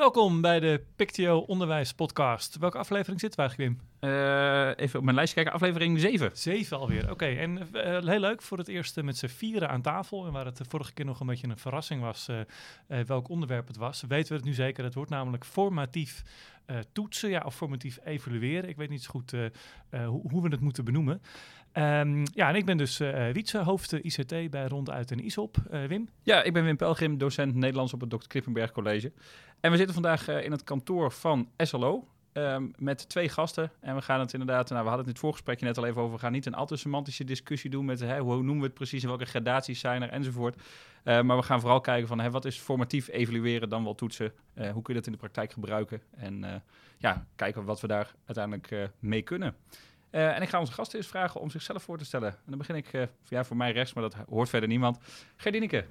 Welkom bij de Pictio Onderwijs Podcast. Welke aflevering zitten we eigenlijk, Wim? Uh, even op mijn lijstje kijken, aflevering 7. 7 alweer, oké. En uh, heel leuk voor het eerst met z'n vieren aan tafel. En waar het de vorige keer nog een beetje een verrassing was uh, welk onderwerp het was, weten we het nu zeker. Het wordt namelijk formatief toetsen ja, of formatief evalueren. Ik weet niet zo goed hoe, hoe, we het moeten benoemen. Um, ja, en ik ben dus uh, Wietse, hoofd ICT bij Ronduit en ISOP. Uh, Wim? Ja, ik ben Wim Pelgrim, docent Nederlands op het Dr. Krippenberg College. En we zitten vandaag uh, in het kantoor van SLO. Um, met twee gasten. En we gaan het inderdaad, nou, we hadden het in het voorgesprekje net al even over. We gaan niet een al te semantische discussie doen met hè, hoe noemen we het precies en welke gradaties zijn er enzovoort. Uh, maar we gaan vooral kijken van hè, wat is formatief evalueren dan wel toetsen. Uh, hoe kun je dat in de praktijk gebruiken? En ja, kijken wat we daar uiteindelijk mee kunnen. En ik ga onze gasten eens vragen om zichzelf voor te stellen. En dan begin ik voor mij rechts, maar dat hoort verder niemand. Gerdineke.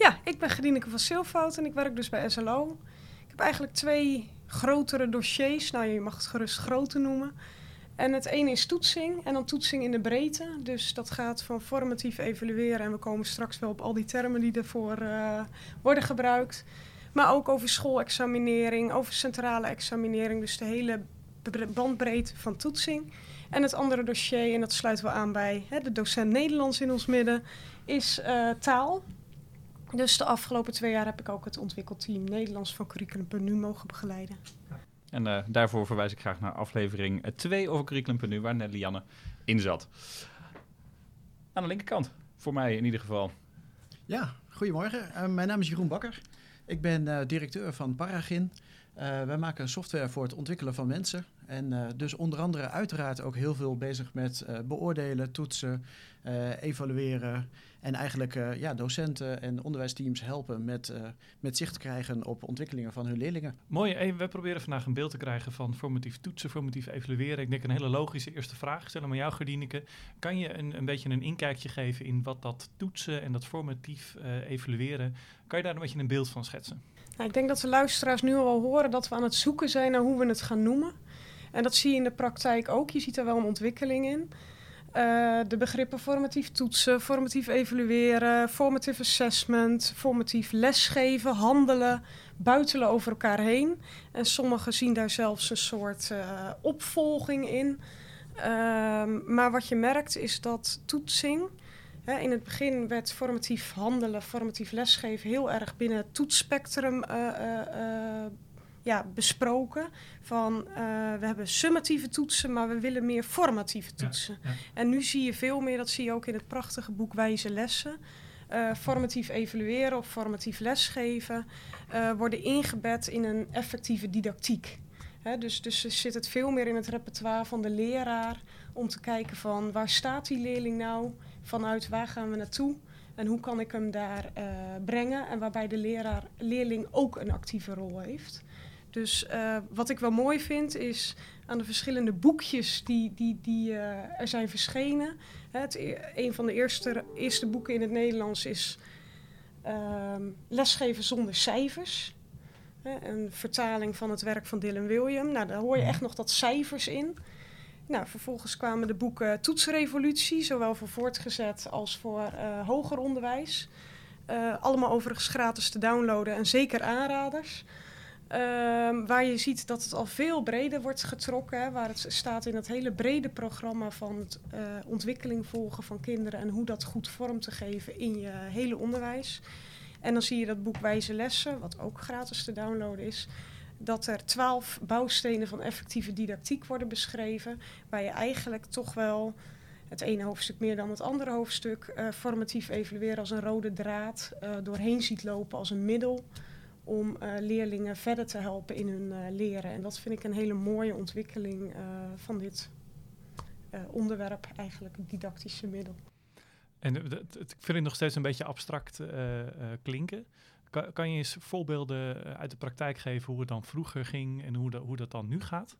Ja, ik ben Gerdineke van Silfout en ik werk dus bij SLO. Ik heb eigenlijk twee grotere dossiers. Nou, je mag het gerust grote noemen. En het ene is toetsing en dan toetsing in de breedte. Dus dat gaat van formatief evalueren. En we komen straks wel op al die termen die ervoor uh, worden gebruikt. Maar ook over schoolexaminering, over centrale examinering. Dus de hele bandbreedte van toetsing. En het andere dossier, en dat sluiten we aan bij hè, de docent Nederlands in ons midden, is uh, taal. Dus de afgelopen twee jaar heb ik ook het ontwikkelteam Nederlands van Curriculum Nu mogen begeleiden. En uh, daarvoor verwijs ik graag naar aflevering 2 over Curriculum Nu, waar net Lianne in zat. Aan de linkerkant, voor mij in ieder geval. Ja, goedemorgen. Uh, mijn naam is Jeroen Bakker. Ik ben directeur van Paragin. Uh, wij maken software voor het ontwikkelen van mensen. En uh, dus onder andere uiteraard ook heel veel bezig met uh, beoordelen, toetsen, evalueren. En eigenlijk ja, docenten en onderwijsteams helpen met, met zicht te krijgen op ontwikkelingen van hun leerlingen. Mooi. Hey, we proberen vandaag een beeld te krijgen van formatief toetsen, formatief evalueren. Ik denk een hele logische eerste vraag stellen maar jou, Gerdineke. Kan je een, een beetje een inkijkje geven in wat dat toetsen en dat formatief evalueren, kan je daar een beetje een beeld van schetsen? Nou, ik denk dat de luisteraars nu al horen dat we aan het zoeken zijn naar hoe we het gaan noemen. En dat zie je in de praktijk ook. Je ziet er wel een ontwikkeling in. Uh, de begrippen formatief toetsen, formatief evalueren, formative assessment, formatief lesgeven, handelen, buitelen over elkaar heen. En sommigen zien daar zelfs een soort uh, opvolging in. Uh, maar wat je merkt is dat toetsing in het begin werd formatief handelen, formatief lesgeven heel erg binnen het toetsspectrum uh, ja, besproken. Van we hebben summatieve toetsen, maar we willen meer formatieve toetsen. Ja, ja. En nu zie je veel meer, dat zie je ook in het prachtige boek Wijze Lessen. formatief evalueren of formatief lesgeven worden ingebed in een effectieve didactiek. He, dus, dus zit het veel meer in het repertoire van de leraar om te kijken van waar staat die leerling nou? vanuit waar gaan we naartoe en hoe kan ik hem daar uh, brengen. En waarbij de leraar, leerling ook een actieve rol heeft. Dus uh, wat ik wel mooi vind is aan de verschillende boekjes die, die, die uh, er zijn verschenen. Het, een van de eerste, eerste boeken in het Nederlands is ehm, Lesgeven zonder cijfers. Een vertaling van het werk van Dylan William. Nou, daar hoor je echt nog dat cijfers in. Nou, vervolgens kwamen de boeken Toetsrevolutie, zowel voor voortgezet als voor uh, hoger onderwijs. Allemaal overigens gratis te downloaden en zeker aanraders. Uh, waar je ziet dat het al veel breder wordt getrokken. Waar het staat in het hele brede programma van het uh, ontwikkeling volgen van kinderen en hoe dat goed vorm te geven in je hele onderwijs. En dan zie je dat boek Wijze Lessen, wat ook gratis te downloaden is dat er twaalf bouwstenen van effectieve didactiek worden beschreven, waar je eigenlijk toch wel het ene hoofdstuk meer dan het andere hoofdstuk uh, formatief evalueren als een rode draad uh, doorheen ziet lopen als een middel om uh, leerlingen verder te helpen in hun leren. En dat vind ik een hele mooie ontwikkeling van dit onderwerp, eigenlijk het didactische middel. En ik vind het nog steeds een beetje abstract klinken. kan, kan je eens voorbeelden eh, uit de praktijk geven hoe het dan vroeger ging en hoe, hoe dat dan nu gaat?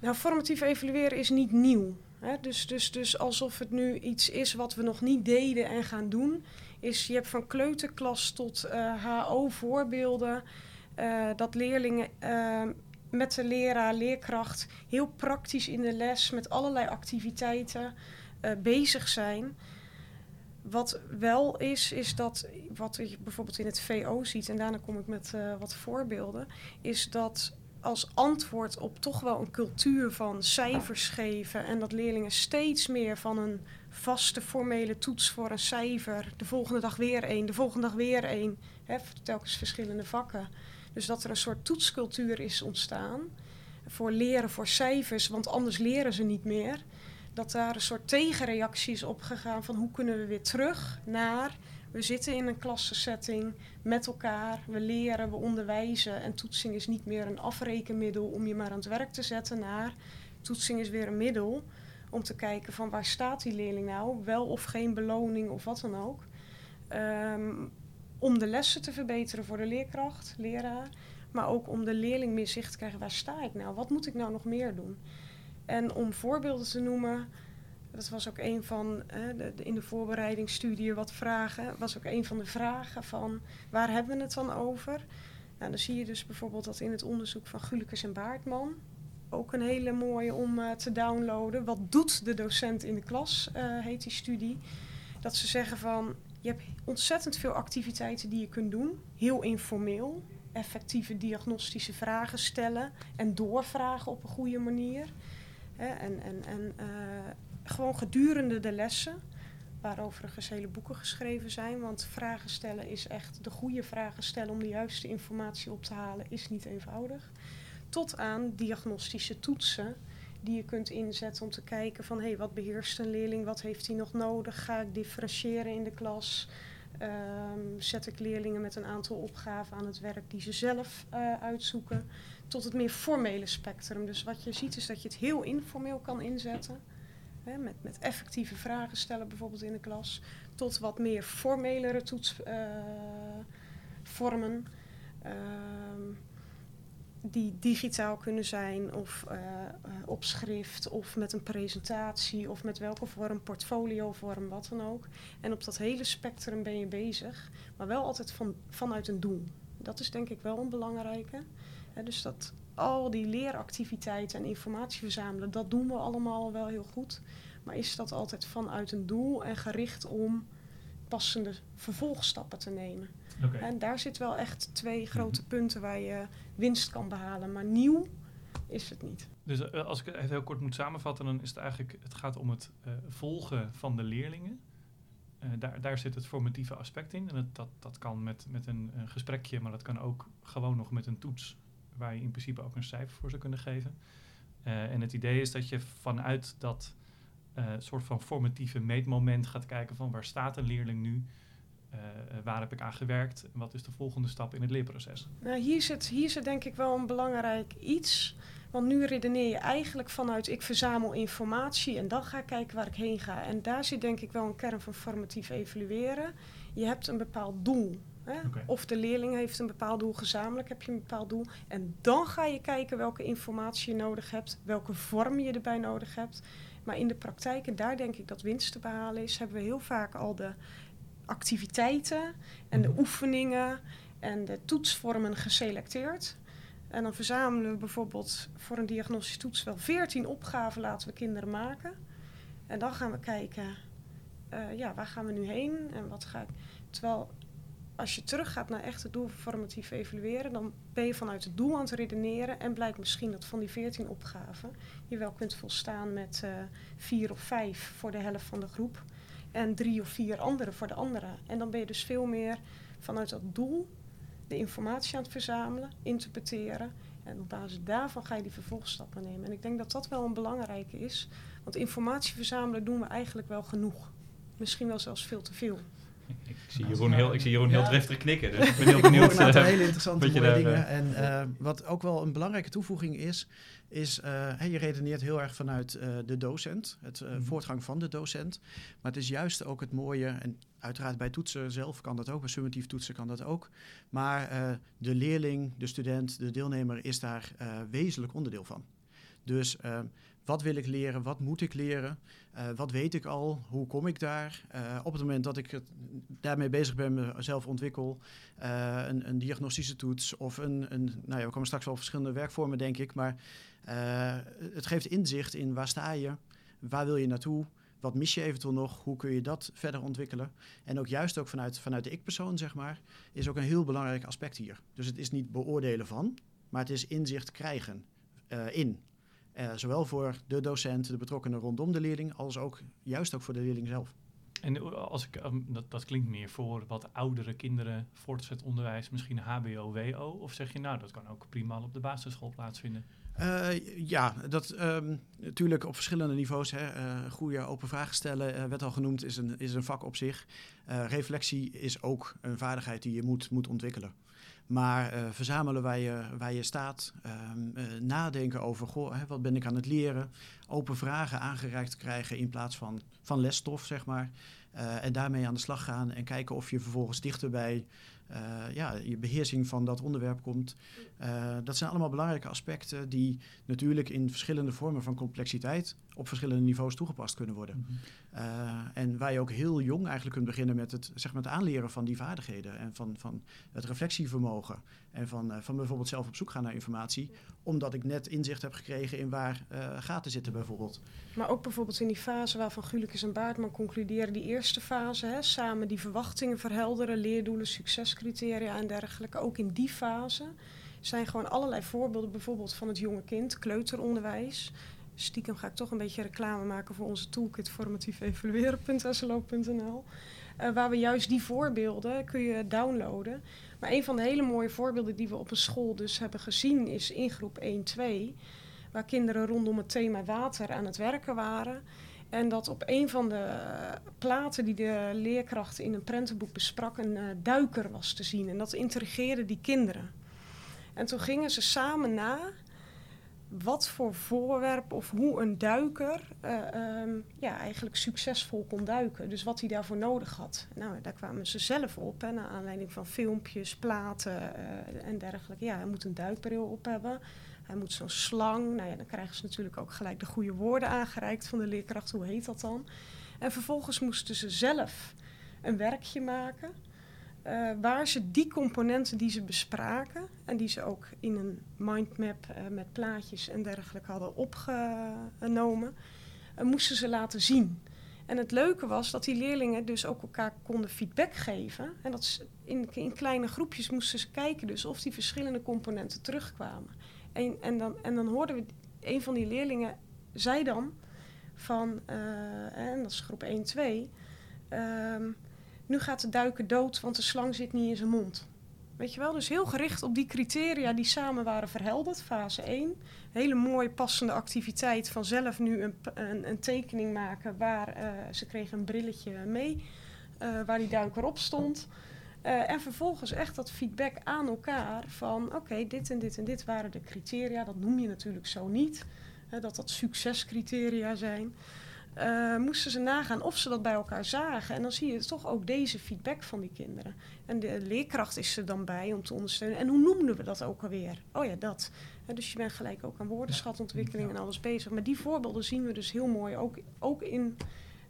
Nou, formatief evalueren is niet nieuw. Hè? Dus, dus, dus alsof het nu iets is wat we nog niet deden en gaan doen. Is, je hebt van kleuterklas tot HO voorbeelden. dat leerlingen met de leraar, leerkracht heel praktisch in de les met allerlei activiteiten bezig zijn. Wat wel is, is dat wat je bijvoorbeeld in het VO ziet, en daarna kom ik met wat voorbeelden, is dat als antwoord op toch wel een cultuur van cijfers geven en dat leerlingen steeds meer van een vaste formele toets voor een cijfer, de volgende dag weer één, de volgende dag weer één, hè, telkens verschillende vakken. Dus dat er een soort toetscultuur is ontstaan voor leren voor cijfers, want anders leren ze niet meer dat daar een soort tegenreactie is opgegaan van hoe kunnen we weer terug naar we zitten in een klassensetting met elkaar, we leren, we onderwijzen. En toetsing is niet meer een afrekenmiddel om je maar aan het werk te zetten naar. Toetsing is weer een middel om te kijken van waar staat die leerling nou, wel of geen beloning of wat dan ook. Um, om de lessen te verbeteren voor de leerkracht, leraar, maar ook om de leerling meer zicht te krijgen waar sta ik nou, wat moet ik nou nog meer doen. En om voorbeelden te noemen, dat was ook een van, de, in de voorbereidingsstudie wat vragen, was ook een van de vragen van waar hebben we het dan over? Nou, dan zie je dus bijvoorbeeld dat in het onderzoek van Gulikers en Baartman, ook een hele mooie om uh, te downloaden. Wat doet de docent in de klas, uh, heet die studie. Dat ze zeggen van, je hebt ontzettend veel activiteiten die je kunt doen, heel informeel. Effectieve diagnostische vragen stellen en doorvragen op een goede manier en en, en uh, gewoon gedurende de lessen, waarover overigens hele boeken geschreven zijn. Want vragen stellen is echt de goede vragen stellen om de juiste informatie op te halen, is niet eenvoudig. Tot aan diagnostische toetsen die je kunt inzetten om te kijken van hé, hey, wat beheerst een leerling, wat heeft hij nog nodig? Ga ik differentiëren in de klas? Um, zet ik leerlingen met een aantal opgaven aan het werk die ze zelf uh, uitzoeken? tot het meer formele spectrum. Dus wat je ziet is dat je het heel informeel kan inzetten. Met, met effectieve vragen stellen bijvoorbeeld in de klas. Tot wat meer formelere toetsvormen. Uh, die digitaal kunnen zijn of uh, op schrift of met een presentatie of met welke vorm, portfoliovorm, wat dan ook. En op dat hele spectrum ben je bezig, maar wel altijd van, vanuit een doel. Dat is denk ik wel een belangrijke dus dat al die leeractiviteiten en informatie verzamelen, dat doen we allemaal wel heel goed. Maar is dat altijd vanuit een doel en gericht om passende vervolgstappen te nemen? En daar zit wel echt twee mhm. grote punten waar je winst kan behalen. Maar nieuw is het niet. Dus eh, als ik het even heel kort moet samenvatten, dan is het eigenlijk, het gaat om het uh, volgen van de leerlingen. Uh, daar, daar zit het formatieve aspect in. En het, dat, dat kan met, met een, een, gesprekje, maar dat kan ook gewoon nog met een toets waar je in principe ook een cijfer voor zou kunnen geven. Uh, en het idee is dat je vanuit dat uh, soort van formatieve meetmoment gaat kijken van waar staat een leerling nu, uh, waar heb ik aan gewerkt wat is de volgende stap in het leerproces. Nou, hier zit, hier zit denk ik wel een belangrijk iets. Want nu redeneer je eigenlijk vanuit ik verzamel informatie en dan ga ik kijken waar ik heen ga. En daar zit denk ik wel een kern van formatief evalueren. Je hebt een bepaald doel. Of de leerling heeft een bepaald doel, gezamenlijk heb je een bepaald doel. En dan ga je kijken welke informatie je nodig hebt, welke vorm je erbij nodig hebt. Maar in de praktijk, en daar denk ik dat winst te behalen is, hebben we heel vaak al de activiteiten en de mhm. oefeningen en de toetsvormen geselecteerd. En dan verzamelen we bijvoorbeeld voor een diagnostische toets wel 14 opgaven laten we kinderen maken. En dan gaan we kijken, uh, ja, waar gaan we nu heen en wat ga ik. Terwijl als je teruggaat naar echt het doelformatief evalueren, dan ben je vanuit het doel aan het redeneren en blijkt misschien dat van die 14 opgaven je wel kunt volstaan met uh, vier of vijf voor de helft van de groep en drie of vier andere voor de andere. En dan ben je dus veel meer vanuit dat doel de informatie aan het verzamelen, interpreteren en op basis daarvan ga je die vervolgstappen nemen. En ik denk dat dat wel een belangrijke is, want informatie verzamelen doen we eigenlijk wel genoeg. Misschien wel zelfs veel te veel. Ik zie Jeroen heel, ik zie Jeroen heel driftig knikken, dus ik ben heel benieuwd. een aantal eh, hele interessante mooie daar, dingen. eh, En eh, wat ook wel een belangrijke toevoeging is, is hè, je redeneert heel erg vanuit de docent, het Mhm. voortgang van de docent. Maar het is juist ook het mooie, en uiteraard bij toetsen zelf kan dat ook, bij summatief toetsen kan dat ook. Maar de leerling, de student, de deelnemer is daar wezenlijk onderdeel van. Dus wat wil ik leren? Wat moet ik leren? Eh, wat weet ik al? Hoe kom ik daar? Eh, op het moment dat ik daarmee bezig ben, mezelf ontwikkel, eh, een, een diagnostische toets of een, een, nou ja, we komen straks wel op verschillende werkvormen, denk ik, maar het geeft inzicht in waar sta je, waar wil je naartoe, wat mis je eventueel nog, hoe kun je dat verder ontwikkelen. En ook juist ook vanuit, vanuit de ik-persoon, zeg maar, is ook een heel belangrijk aspect hier. Dus het is niet beoordelen van, maar het is inzicht krijgen in. Eh, zowel voor de docent, de betrokkenen rondom de leerling, als ook juist ook voor de leerling zelf. En eh, als ik, ehm, dat, dat klinkt meer voor wat oudere kinderen, voortgezet onderwijs, misschien HBO, WO. Of zeg je nou, dat kan ook prima op de basisschool plaatsvinden? Eh, ja, dat ehm, natuurlijk op verschillende niveaus. Hè, goede open vragen stellen, werd al genoemd, is een, is een vak op zich. Reflectie is ook een vaardigheid die je moet, moet ontwikkelen. Maar eh, verzamelen waar je, waar je staat, ehm, eh, nadenken over goh, hè, wat ben ik aan het leren, open vragen aangereikt krijgen in plaats van, van lesstof, zeg maar. Eh, en daarmee aan de slag gaan en kijken of je vervolgens dichter bij ja, je beheersing van dat onderwerp komt. Dat zijn allemaal belangrijke aspecten die natuurlijk in verschillende vormen van complexiteit op verschillende niveaus toegepast kunnen worden. Eh, en waar je ook heel jong eigenlijk kunt beginnen met het, zeg maar het aanleren van die vaardigheden en van, van het reflectievermogen. En van, eh, van bijvoorbeeld zelf op zoek gaan naar informatie, omdat ik net inzicht heb gekregen in waar eh, gaten zitten bijvoorbeeld. Maar ook bijvoorbeeld in die fase waarvan Gulikes en Baartman concluderen, die eerste fase, hè, samen die verwachtingen verhelderen, leerdoelen, succescriteria en dergelijke. Ook in die fase zijn gewoon allerlei voorbeelden, bijvoorbeeld van het jonge kind, kleuteronderwijs. Stiekem ga ik toch een beetje reclame maken voor onze toolkit formatiefevalueren.slo.nl. Eh waar we juist die voorbeelden kun je downloaden. Maar een van de hele mooie voorbeelden die we op een school dus hebben gezien is in groep 1-2 waar kinderen rondom het thema water aan het werken waren. En dat op een van de eh, platen die de leerkracht in een prentenboek besprak, een eh, duiker was te zien. En dat intrigeerde die kinderen. En toen gingen ze samen na wat voor voorwerp of hoe een duiker eh, ehm, ja, eigenlijk succesvol kon duiken. Dus wat hij daarvoor nodig had. Nou, daar kwamen ze zelf op, hè, naar aanleiding van filmpjes, platen eh, en dergelijke. Ja, hij moet een duikbril op hebben. Hij moet zo'n slang. Nou ja, dan krijgen ze natuurlijk ook gelijk de goede woorden aangereikt van de leerkracht. Hoe heet dat dan? En vervolgens moesten ze zelf een werkje maken. Eh, waar ze die componenten die ze bespraken en die ze ook in een mindmap eh, met plaatjes en dergelijke hadden opgenomen, eh, moesten ze laten zien. En het leuke was dat die leerlingen dus ook elkaar konden feedback geven. En dat ze in, in kleine groepjes moesten ze kijken dus of die verschillende componenten terugkwamen. En, en, dan, en dan hoorden we, een van die leerlingen zei dan van, en dat is groep 1, 2, ehm, nu gaat de duiker dood, want de slang zit niet in zijn mond. Weet je wel, dus heel gericht op die criteria die samen waren verhelderd, fase 1. Hele mooie passende activiteit van zelf nu een, een, een tekening maken waar eh, ze kregen een brilletje mee, eh, waar die duiker op stond. Eh, en vervolgens echt dat feedback aan elkaar van oké, dit en dit en dit waren de criteria. Dat noem je natuurlijk zo niet, hè, dat dat succescriteria zijn. Eh, moesten ze nagaan of ze dat bij elkaar zagen. En dan zie je toch ook deze feedback van die kinderen. En de leerkracht is er dan bij om te ondersteunen. En hoe noemden we dat ook alweer? Oh ja, dat. Dus je bent gelijk ook aan woordenschatontwikkeling Ja. en alles bezig. Maar die voorbeelden zien we dus heel mooi ook, ook in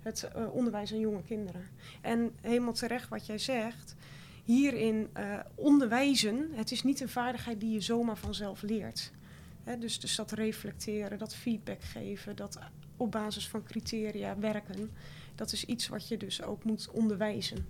het eh, onderwijs aan jonge kinderen. En helemaal terecht wat jij zegt. Hierin eh, onderwijzen, het is niet een vaardigheid die je zomaar vanzelf leert. Dus, dus dat reflecteren, dat feedback geven, dat op basis van criteria werken. Dat is iets wat je dus ook moet onderwijzen.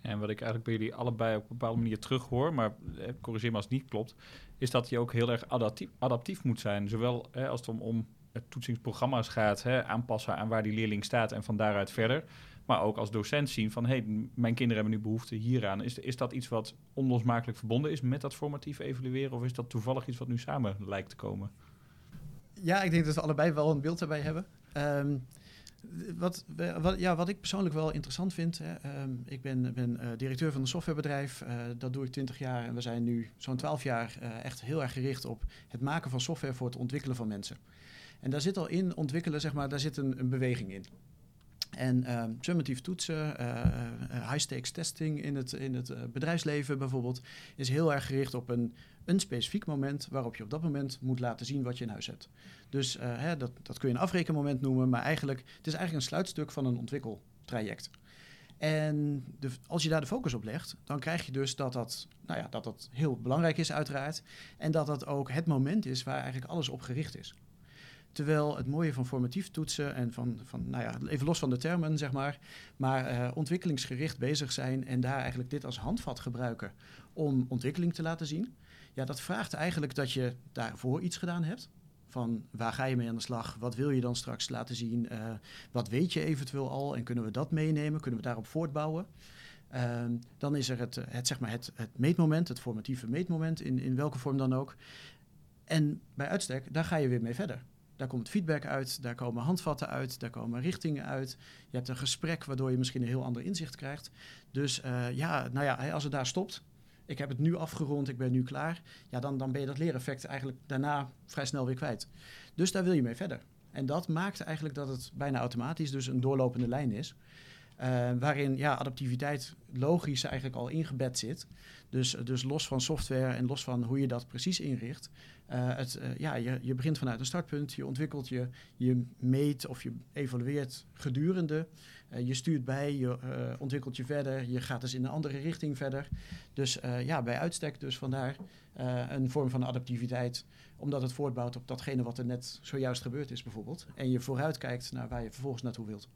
En wat ik eigenlijk bij jullie allebei op een bepaalde manier terug hoor, maar eh, corrigeer me als het niet klopt, is dat je ook heel erg adaptief, adaptief moet zijn. Zowel als het om, het toetsingsprogramma's gaat, hè, aanpassen aan waar die leerling staat en van daaruit verder. Maar ook als docent zien van, hé, hey, mijn kinderen hebben nu behoefte hieraan. Is, is dat iets wat onlosmakelijk verbonden is met dat formatief evalueren? Of is dat toevallig iets wat nu samen lijkt te komen? Ja, ik denk dat we allebei wel een beeld erbij hebben. Ehm, Wat, wat, ja, wat ik persoonlijk wel interessant vind, hè, ehm, ik ben, ben eh, directeur van een softwarebedrijf, eh, dat doe ik 20 jaar en we zijn nu zo'n 12 jaar eh, echt heel erg gericht op het maken van software voor het ontwikkelen van mensen. En daar zit al in ontwikkelen, zeg maar, daar zit een, een beweging in. En summatief toetsen, eh, eh, high-stakes testing in het, in het eh, bedrijfsleven bijvoorbeeld, is heel erg gericht op een, een specifiek moment waarop je op dat moment moet laten zien wat je in huis hebt. Dus eh, hè, dat, dat kun je een afrekenmoment noemen, maar eigenlijk, het is eigenlijk een sluitstuk van een ontwikkeltraject. En als je daar de focus op legt, dan krijg je dus dat dat, nou ja, dat dat heel belangrijk is uiteraard. En dat dat ook het moment is waar eigenlijk alles op gericht is. Terwijl het mooie van formatief toetsen en van, van nou ja, even los van de termen, zeg maar, maar eh, ontwikkelingsgericht bezig zijn en daar eigenlijk dit als handvat gebruiken om ontwikkeling te laten zien. Ja, dat vraagt eigenlijk dat je daarvoor iets gedaan hebt. Van waar ga je mee aan de slag? Wat wil je dan straks laten zien? Eh, wat weet je eventueel al? En kunnen we dat meenemen? Kunnen we daarop voortbouwen? Ehm, dan is er het, het, zeg maar het, het meetmoment, het formatieve meetmoment, in, in welke vorm dan ook. En bij uitstek, daar ga je weer mee verder. Daar komt feedback uit, daar komen handvatten uit, daar komen richtingen uit. Je hebt een gesprek waardoor je misschien een heel ander inzicht krijgt. Dus eh, ja, nou ja, als het daar stopt, ik heb het nu afgerond, ik ben nu klaar. Ja, dan, dan ben je dat leereffect eigenlijk daarna vrij snel weer kwijt. Dus daar wil je mee verder. En dat maakt eigenlijk dat het bijna automatisch dus een doorlopende lijn is. Eh, waarin ja, adaptiviteit logisch eigenlijk al ingebed zit. Dus, dus los van software en los van hoe je dat precies inricht. eh, het, eh, ja, je, je begint vanuit een startpunt, je ontwikkelt je, je meet of je evalueert gedurende. Eh, je stuurt bij, je eh, ontwikkelt je verder, je gaat dus in een andere richting verder. Dus eh, ja, bij uitstek dus vandaar eh, een vorm van adaptiviteit, omdat het voortbouwt op datgene wat er net zojuist gebeurd is bijvoorbeeld. En je vooruitkijkt naar waar je vervolgens naartoe wilt.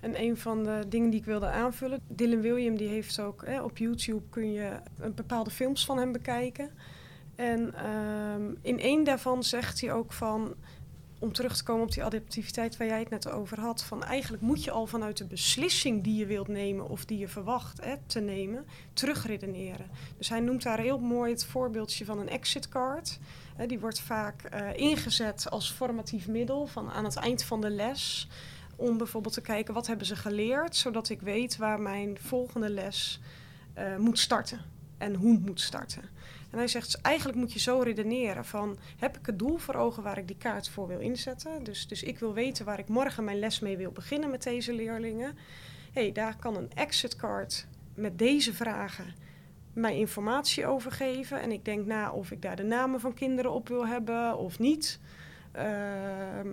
En een van de dingen die ik wilde aanvullen, Dylan William die heeft ook hè, op YouTube kun je een bepaalde films van hem bekijken. En ehm, in één daarvan zegt hij ook van, om terug te komen op die adaptiviteit waar jij het net over had, van eigenlijk moet je al vanuit de beslissing die je wilt nemen of die je verwacht hè, te nemen, terugredeneren. Dus hij noemt daar heel mooi het voorbeeldje van een exit card. Hè, die wordt vaak eh, ingezet als formatief middel van aan het eind van de les om bijvoorbeeld te kijken wat hebben ze geleerd, zodat ik weet waar mijn volgende les eh, moet starten en hoe moet starten. En hij zegt, eigenlijk moet je zo redeneren van, heb ik het doel voor ogen waar ik die kaart voor wil inzetten? Dus, dus ik wil weten waar ik morgen mijn les mee wil beginnen met deze leerlingen. hey, daar kan een exit card met deze vragen mij informatie over geven. En ik denk na of ik daar de namen van kinderen op wil hebben of niet. Ehm,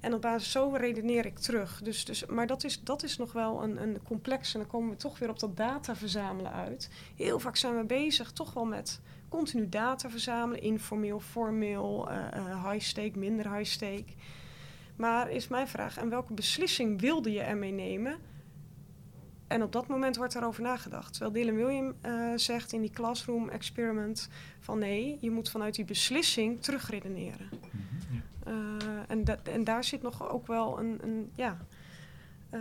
en op basis zo redeneer ik terug. Dus, dus, maar dat is, dat is nog wel een, een complex. En dan komen we toch weer op dat data verzamelen uit. Heel vaak zijn we bezig toch wel met continu data verzamelen. Informeel, formeel, eh, eh, high stake, minder high stake. Maar is mijn vraag, en welke beslissing wilde je ermee nemen? En op dat moment wordt daarover nagedacht. Terwijl Dylan William eh, zegt in die classroom experiment van nee, je moet vanuit die beslissing terugredeneren. Uh, en, en daar zit nog ook wel een, een ja, uh,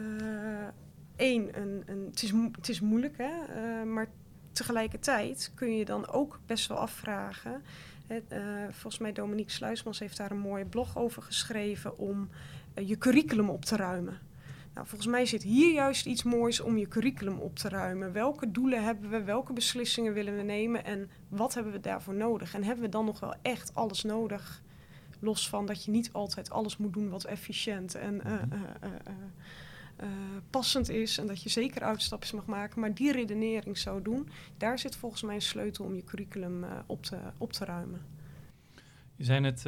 één, een, een, het, is het is moeilijk, hè? Uh, maar tegelijkertijd kun je dan ook best wel afvragen. Volgens mij Dominique Sluismans heeft daar een mooie blog over geschreven om je curriculum op te ruimen. Nou, volgens mij zit hier juist iets moois om je curriculum op te ruimen. Welke doelen hebben we, welke beslissingen willen we nemen en wat hebben we daarvoor nodig? En hebben we dan nog wel echt alles nodig? Los van dat je niet altijd alles moet doen wat efficiënt en uh, uh, uh, passend is. En dat je zeker uitstapjes mag maken. Maar die redenering zo doen, daar zit volgens mij een sleutel om je curriculum eh, op, te, op te ruimen. Je zei net,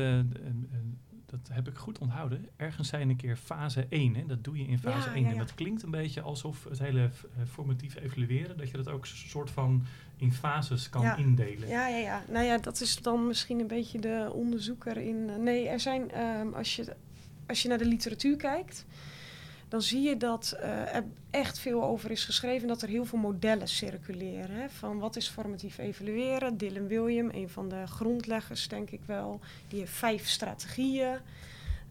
dat heb ik goed onthouden. Ergens zijn een keer fase 1. Hè? Dat doe je in fase Ja, 1. ja, En dat klinkt een beetje alsof het hele formatief evalueren, dat je dat ook een soort van in fases kan Ja. indelen. Ja, ja, ja. Nou ja, dat is dan misschien een beetje de onderzoeker in. eh, nee, er zijn, ehm, als, je, als je naar de literatuur kijkt, dan zie je dat eh, er echt veel over is geschreven. Dat er heel veel modellen circuleren. Hè, van wat is formatief evalueren? Dylan William, een van de grondleggers, denk ik wel. Die heeft vijf strategieën.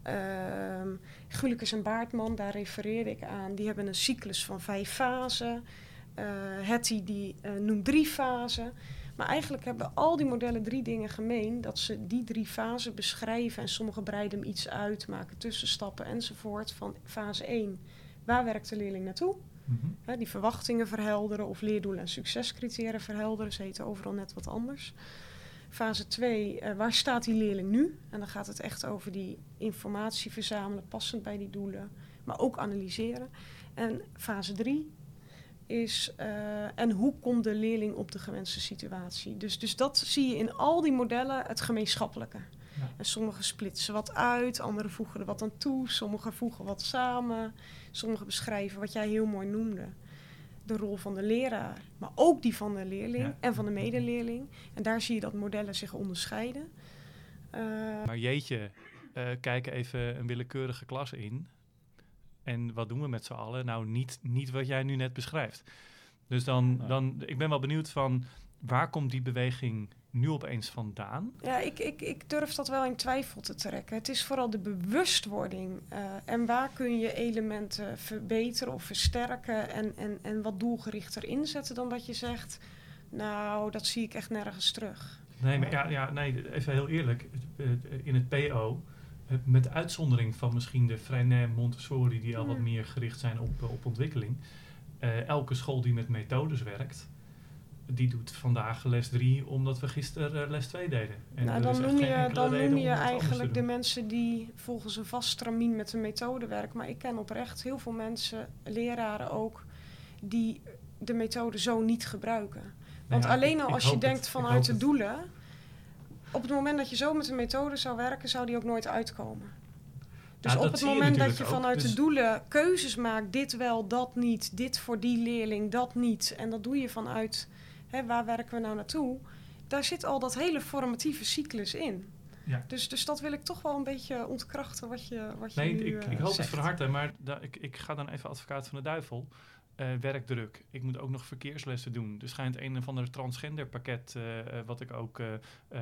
Ehm Gulikes en Baartman, daar refereerde ik aan. Die hebben een cyclus van vijf fasen. Uh, Hetty die uh, noemt drie fasen. Maar eigenlijk hebben al die modellen drie dingen gemeen. Dat ze die drie fasen beschrijven en sommigen breiden hem iets uit, maken tussenstappen enzovoort. Van fase 1, waar werkt de leerling naartoe? Mhm. Die verwachtingen verhelderen of leerdoelen en succescriteria verhelderen. Ze heten overal net wat anders. Fase 2, eh, waar staat die leerling nu? En dan gaat het echt over die informatie verzamelen, passend bij die doelen, maar ook analyseren. En fase 3 is, eh, en hoe komt de leerling op de gewenste situatie? Dus, dus dat zie je in al die modellen, het gemeenschappelijke. Ja. En sommige splitsen wat uit, anderen voegen er wat aan toe, sommigen voegen wat samen, sommigen beschrijven wat jij heel mooi noemde. De rol van de leraar, maar ook die van de leerling Ja. en van de medeleerling. En daar zie je dat modellen zich onderscheiden. Eh, Maar jeetje, eh kijk even een willekeurige klas in. En wat doen we met z'n allen? Nou, niet, niet wat jij nu net beschrijft. Dus dan, dan, ik ben wel benieuwd van, waar komt die beweging nu opeens vandaan? Ja, ik, ik, ik durf dat wel in twijfel te trekken. Het is vooral de bewustwording. eh, en waar kun je elementen verbeteren of versterken en, en, en wat doelgerichter inzetten dan dat je zegt, nou, dat zie ik echt nergens terug. Nee, maar ja, ja, nee, even heel eerlijk. In het PO, met uitzondering van misschien de Freinet Montessori, die al wat meer gericht zijn op, eh, op ontwikkeling. eh, elke school die met methodes werkt, die doet vandaag les 3 omdat we gisteren eh, les 2 deden. En nou, dan noem je, dan noem je eigenlijk de mensen die volgens een vast stramien met een methode werken. Maar ik ken oprecht heel veel mensen, leraren ook, die de methode zo niet gebruiken. Want Nou ja, alleen al als je denkt het, vanuit de doelen, op het moment dat je zo met een methode zou werken, zou die ook nooit uitkomen. Dus Ja, op het moment dat je ook. vanuit Dus- de doelen keuzes maakt, dit wel, dat niet, dit voor die leerling, dat niet, en dat doe je vanuit hè, waar werken we nou naartoe, daar zit al dat hele formatieve cyclus in. Ja. Dus, dus dat wil ik toch wel een beetje ontkrachten wat je, wat je Nee, nu ik, eh, ik hoop het van harte, maar da- ik, ik ga dan even advocaat van de duivel. Eh, werkdruk. Ik moet ook nog verkeerslessen doen. Er schijnt een of ander transgender pakket eh, eh, wat ik ook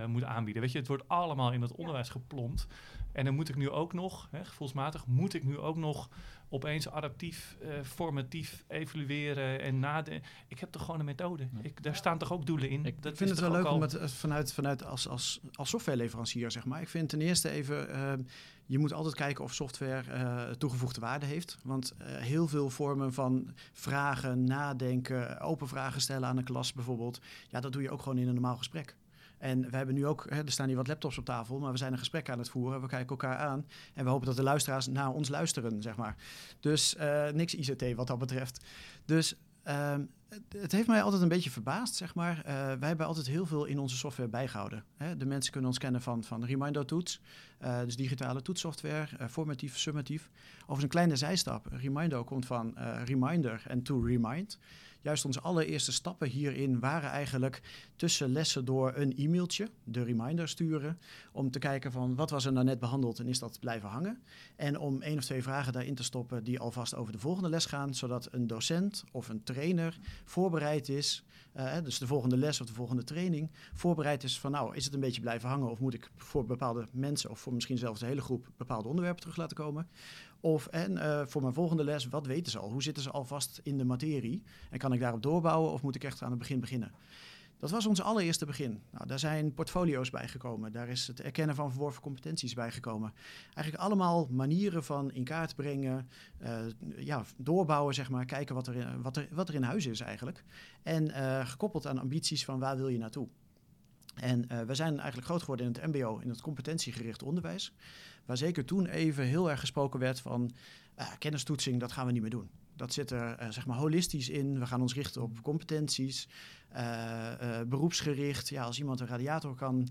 moet aanbieden. Weet je, het wordt allemaal in het onderwijs geplompt. En dan moet ik nu ook nog, hè, gevoelsmatig, moet ik nu ook nog opeens adaptief, eh, formatief evalueren en nadenken. Ik heb toch gewoon een methode. Ja. Ik, daar staan toch ook doelen in. Ik Dat vind het wel leuk om het eh, vanuit, vanuit als, als, als softwareleverancier, zeg maar. Ik vind ten eerste even, eh, je moet altijd kijken of software eh, toegevoegde waarde heeft. Want eh, heel veel vormen van vragen, nadenken, open vragen stellen aan een klas bijvoorbeeld. Ja, dat doe je ook gewoon in een normaal gesprek. En we hebben nu ook, hè, er staan hier wat laptops op tafel, maar we zijn een gesprek aan het voeren. We kijken elkaar aan en we hopen dat de luisteraars naar ons luisteren, zeg maar. Dus eh, niks ICT wat dat betreft. Dus ehm, het, heeft mij altijd een beetje verbaasd, zeg maar. Eh, wij hebben altijd heel veel in onze software bijgehouden. Hè? De mensen kunnen ons kennen van, van Remindo-toets, eh, dus digitale toetssoftware, formatief, summatief. Overigens een kleine zijstap. Remindo komt van reminder en to remind. Juist onze allereerste stappen hierin waren eigenlijk tussen lessen door een e-mailtje, de reminder sturen, om te kijken van wat was er nou net behandeld en is dat blijven hangen. En om één of twee vragen daarin te stoppen die alvast over de volgende les gaan, zodat een docent of een trainer voorbereid is, eh, dus de volgende les of de volgende training, voorbereid is van nou, is het een beetje blijven hangen of moet ik voor bepaalde mensen of voor misschien zelfs de hele groep bepaalde onderwerpen terug laten komen. Of en eh, voor mijn volgende les, wat weten ze al? Hoe zitten ze alvast in de materie? En kan ik daarop doorbouwen of moet ik echt aan het begin beginnen? Dat was ons allereerste begin. Nou, daar zijn portfolio's bijgekomen. Daar is het erkennen van verworven competenties bijgekomen. Eigenlijk allemaal manieren van in kaart brengen, eh, ja, doorbouwen, zeg maar. Kijken wat er, in, wat, er, wat er in huis is eigenlijk. En eh, gekoppeld aan ambities van waar wil je naartoe. En eh, we zijn eigenlijk groot geworden in het MBO, in het competentiegericht onderwijs. Waar zeker toen even heel erg gesproken werd van eh, kennistoetsing, dat gaan we niet meer doen. Dat zit er eh, zeg maar holistisch in. We gaan ons richten op competenties, eh, eh, beroepsgericht. Ja, als iemand een radiator kan,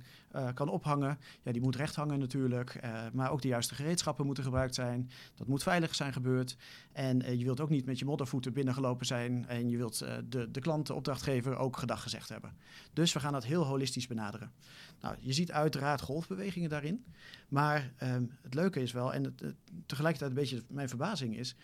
kan ophangen, ja, die moet recht hangen natuurlijk. maar ook de juiste gereedschappen moeten gebruikt zijn. Dat moet veilig zijn gebeurd. En je wilt ook niet met je moddervoeten binnengelopen zijn. En je wilt de, de klant, de opdrachtgever, ook gedag gezegd hebben. Dus we gaan dat heel holistisch benaderen. Nou, je ziet uiteraard golfbewegingen daarin. Maar ehm, het leuke is wel, en het- tegelijkertijd een beetje mijn verbazing is,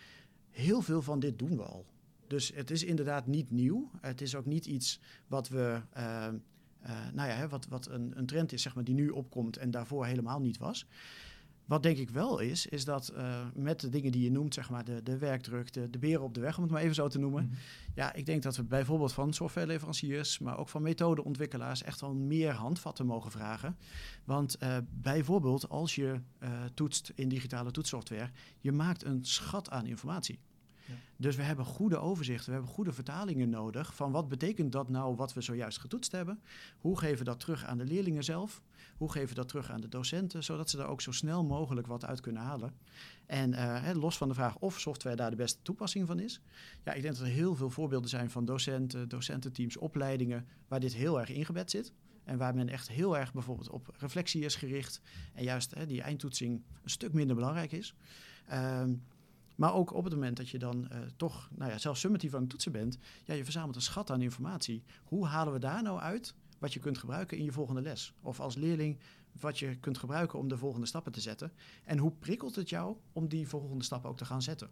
heel veel van dit doen we al. Dus het is inderdaad niet nieuw. Het is ook niet iets wat we, ehm, eh, nou ja, wat, wat een, een trend is, zeg maar, die nu opkomt en daarvoor helemaal niet was. Wat denk ik wel is, is dat uh, met de dingen die je noemt, zeg maar de, de werkdruk, de, de beren op de weg, om het maar even zo te noemen. Mhm. Ja, ik denk dat we bijvoorbeeld van softwareleveranciers, maar ook van methodeontwikkelaars echt wel meer handvatten mogen vragen. Want uh, bijvoorbeeld als je uh, toetst in digitale toetssoftware, je maakt een schat aan informatie. Dus we hebben goede overzichten, we hebben goede vertalingen nodig van wat betekent dat nou wat we zojuist getoetst hebben? Hoe geven we dat terug aan de leerlingen zelf? Hoe geven we dat terug aan de docenten, zodat ze daar ook zo snel mogelijk wat uit kunnen halen? En uh, los van de vraag of software daar de beste toepassing van is. Ja, ik denk dat er heel veel voorbeelden zijn van docenten, docententeams, opleidingen, waar dit heel erg ingebed zit. En waar men echt heel erg bijvoorbeeld op reflectie is gericht. En juist die eindtoetsing een stuk minder belangrijk is. Uh, maar ook op het moment dat je dan uh, toch, nou ja, zelfs summatief aan het toetsen bent, ja, je verzamelt een schat aan informatie. Hoe halen we daar nou uit wat je kunt gebruiken in je volgende les? Of als leerling wat je kunt gebruiken om de volgende stappen te zetten. En hoe prikkelt het jou om die volgende stappen ook te gaan zetten?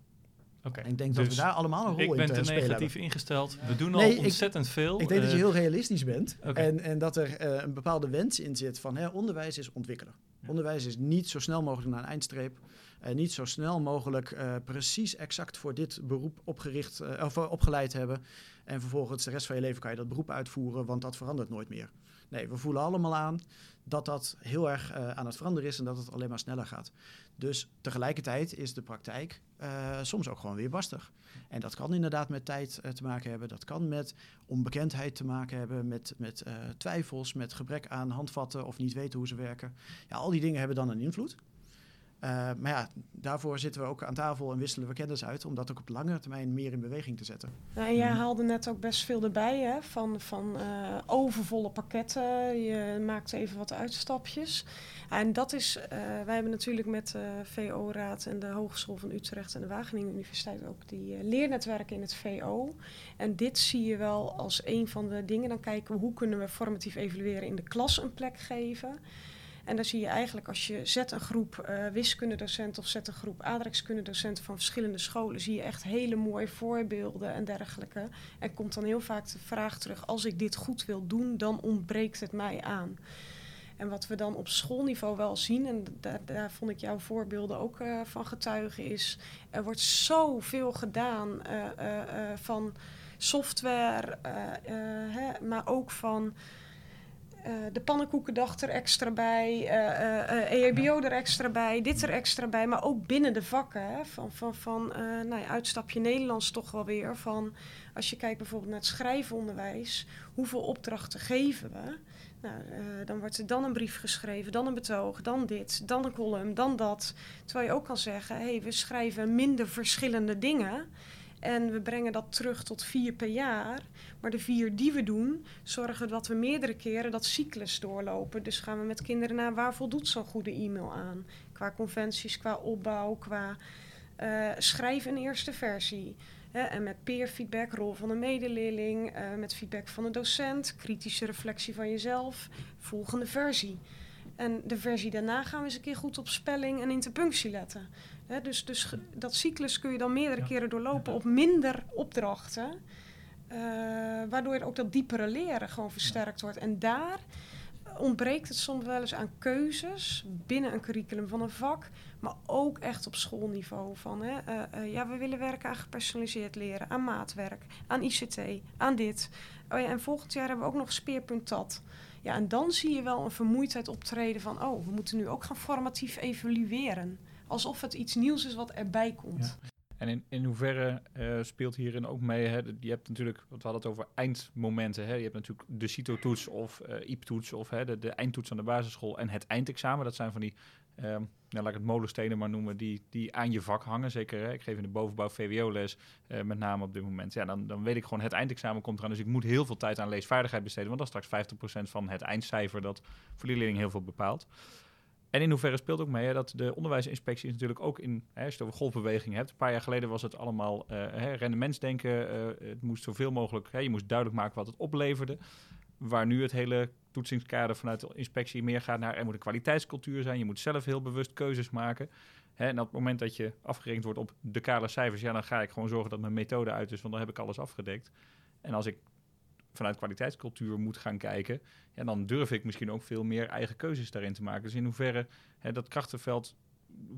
Okay, en ik denk dus dat we daar allemaal een rol in spelen Ik ben te negatief ingesteld. We doen nee, al ontzettend ik, veel. Ik denk uh, dat je eh, heel realistisch bent. Okay. En, en dat er uh, een bepaalde wens in zit van hè, onderwijs is ontwikkelen. Ja. Onderwijs is niet zo snel mogelijk naar een eindstreep. Uh, niet zo snel mogelijk uh, precies exact voor dit beroep opgericht, uh, of opgeleid hebben. En vervolgens de rest van je leven kan je dat beroep uitvoeren, want dat verandert nooit meer. Nee, we voelen allemaal aan dat dat heel erg aan het veranderen is en dat het alleen maar sneller gaat. Dus tegelijkertijd is de praktijk soms ook gewoon weer barstig. En dat kan inderdaad met tijd te maken hebben. Dat kan met onbekendheid te maken hebben, met, met twijfels, met gebrek aan handvatten of niet weten hoe ze werken. Ja, al die dingen hebben dan een invloed. Uh, maar ja, daarvoor zitten we ook aan tafel en wisselen we kennis uit om dat ook op langere termijn meer in beweging te zetten. Nou, jij haalde net ook best veel erbij, hè? van, van uh, overvolle pakketten. Je maakt even wat uitstapjes. En dat is, uh, wij hebben natuurlijk met de VO-raad en de Hogeschool van Utrecht en de Wageningen Universiteit ook die leernetwerken in het VO. En dit zie je wel als een van de dingen. Dan kijken we hoe kunnen we formatief evalueren in de klas een plek geven. En dan zie je eigenlijk als je zet een groep uh, wiskundedocenten of zet een groep aardrijkskundedocenten van verschillende scholen, zie je echt hele mooie voorbeelden en dergelijke. En komt dan heel vaak de vraag terug, als ik dit goed wil doen, dan ontbreekt het mij aan. En wat we dan op schoolniveau wel zien, en daar, daar vond ik jouw voorbeelden ook uh, van getuigen, is er wordt zoveel gedaan uh, van software, hè, maar ook van uh, de pannenkoekendag er extra bij, uh, uh, EHBO er extra bij, dit er extra bij, maar ook binnen de vakken. Hè, van van, van nou ja, uitstapje Nederlands toch wel weer. Van, als je kijkt bijvoorbeeld naar het schrijfonderwijs, hoeveel opdrachten geven we? Nou, dan wordt er dan een brief geschreven, dan een betoog, dan dit, dan een column, dan dat. Terwijl je ook kan zeggen, hey, we schrijven minder verschillende dingen. En we brengen dat terug tot vier per jaar. Maar de vier die we doen, zorgen dat we meerdere keren dat cyclus doorlopen. Dus gaan we met kinderen naar waar voldoet zo'n goede e-mail aan? Qua conventies, qua opbouw, qua uh, schrijf een eerste versie. Hè, en met peer feedback, rol van een medeleerling, uh, met feedback van een docent, kritische reflectie van jezelf, volgende versie. En de versie daarna gaan we eens een keer goed op spelling en interpunctie letten. He, dus, dus dat cyclus kun je dan meerdere ja. keren doorlopen op minder opdrachten. Uh, waardoor ook dat diepere leren gewoon versterkt wordt. En daar ontbreekt het soms wel eens aan keuzes binnen een curriculum van een vak. Maar ook echt op schoolniveau. Van, hè, uh, uh, ja, we willen werken aan gepersonaliseerd leren, aan maatwerk, aan ICT, aan dit. Oh ja, en volgend jaar hebben we ook nog speerpunt dat. Ja, en dan zie je wel een vermoeidheid optreden van... oh, we moeten nu ook gaan formatief evalueren alsof het iets nieuws is wat erbij komt. En in, in hoeverre uh, speelt hierin ook mee? Hè? Je hebt natuurlijk, wat we hadden het over eindmomenten. Hè? Je hebt natuurlijk de CITO-toets of uh, IEP-toets of hè, de, de, eindtoets aan de basisschool en het eindexamen. Dat zijn van die, um, laat ik het molenstenen maar noemen, die, die aan je vak hangen. Zeker, hè? ik geef in de bovenbouw VWO-les, uh, met name op dit moment. Ja, dan, dan weet ik gewoon, het eindexamen komt eraan. Dus ik moet heel veel tijd aan leesvaardigheid besteden. Want dat is straks 50% van het eindcijfer dat voor die leerling heel veel bepaalt. En in hoeverre speelt ook mee dat de onderwijsinspectie is natuurlijk ook in, hè, als golfbeweging hebt. Een paar jaar geleden was het allemaal uh, hè, rendementsdenken. Uh, het moest zoveel mogelijk, hè, je moest duidelijk maken wat het opleverde. Waar nu het hele toetsingskader vanuit de inspectie meer gaat naar er moet een kwaliteitscultuur zijn. Je moet zelf heel bewust keuzes maken. Hè, en op het moment dat je afgerekend wordt op de kale cijfers, ja, dan ga ik gewoon zorgen dat mijn methode uit is, want dan heb ik alles afgedekt. En als ik vanuit kwaliteitscultuur moet gaan kijken, ja, dan durf ik misschien ook veel meer eigen keuzes daarin te maken. Dus in hoeverre hè, dat krachtenveld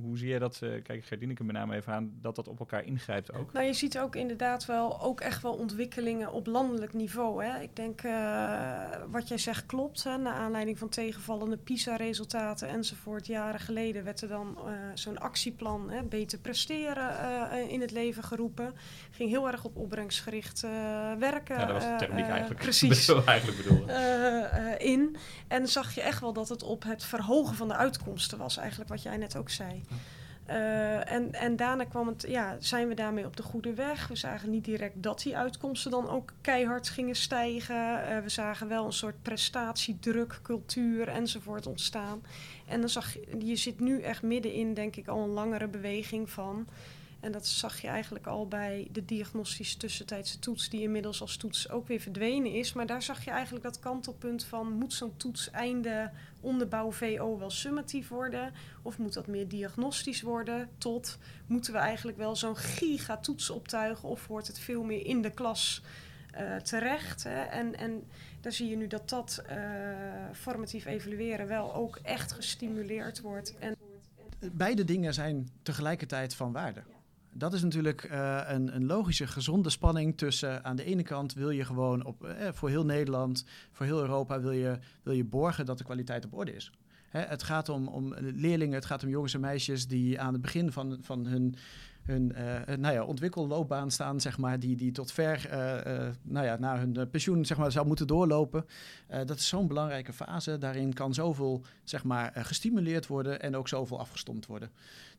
hoe zie jij dat, uh, kijk Gerdineke met name even aan, dat dat op elkaar ingrijpt ook? Nou, je ziet ook inderdaad wel, ook echt wel ontwikkelingen op landelijk niveau. Hè. Ik denk, uh, wat jij zegt klopt, hè, naar aanleiding van tegenvallende PISA-resultaten enzovoort. Jaren geleden werd er dan uh, zo'n actieplan, hè, beter presteren, in het leven geroepen. Ging heel erg op opbrengstgericht werken. Ja, dat was de ik eigenlijk, precies, eigenlijk bedoelde. in. En zag je echt wel dat het op het verhogen van de uitkomsten was, eigenlijk wat jij net ook zei. Uh, en, en daarna kwam het, ja, zijn we daarmee op de goede weg. We zagen niet direct dat die uitkomsten dan ook keihard gingen stijgen. Uh, we zagen wel een soort prestatiedruk, cultuur enzovoort ontstaan. En dan zag je, je zit nu echt middenin, denk ik, al een langere beweging van en dat zag je eigenlijk al bij de diagnostische tussentijdse toets, die inmiddels als toets ook weer verdwenen is. Maar daar zag je eigenlijk dat kantelpunt van: moet zo'n toets einde onderbouw VO wel summatief worden? Of moet dat meer diagnostisch worden? Tot moeten we eigenlijk wel zo'n gigatoets optuigen? Of hoort het veel meer in de klas uh, terecht? Hè? En, en daar zie je nu dat dat uh, formatief evalueren wel ook echt gestimuleerd wordt. En Beide dingen zijn tegelijkertijd van waarde dat is natuurlijk uh, een, een, logische, gezonde spanning tussen aan de ene kant wil je gewoon op, eh, voor heel Nederland, voor heel Europa wil je, wil je borgen dat de kwaliteit op orde is. Hè, het gaat om, om leerlingen, het gaat om jongens en meisjes die aan het begin van, van hun, hun uh, nou ja, ontwikkelloopbaan staan, zeg maar, die, die tot ver nou ja, naar hun pensioen zeg maar, zou moeten doorlopen. dat is zo'n belangrijke fase. Daarin kan zoveel zeg maar, gestimuleerd worden en ook zoveel afgestomd worden.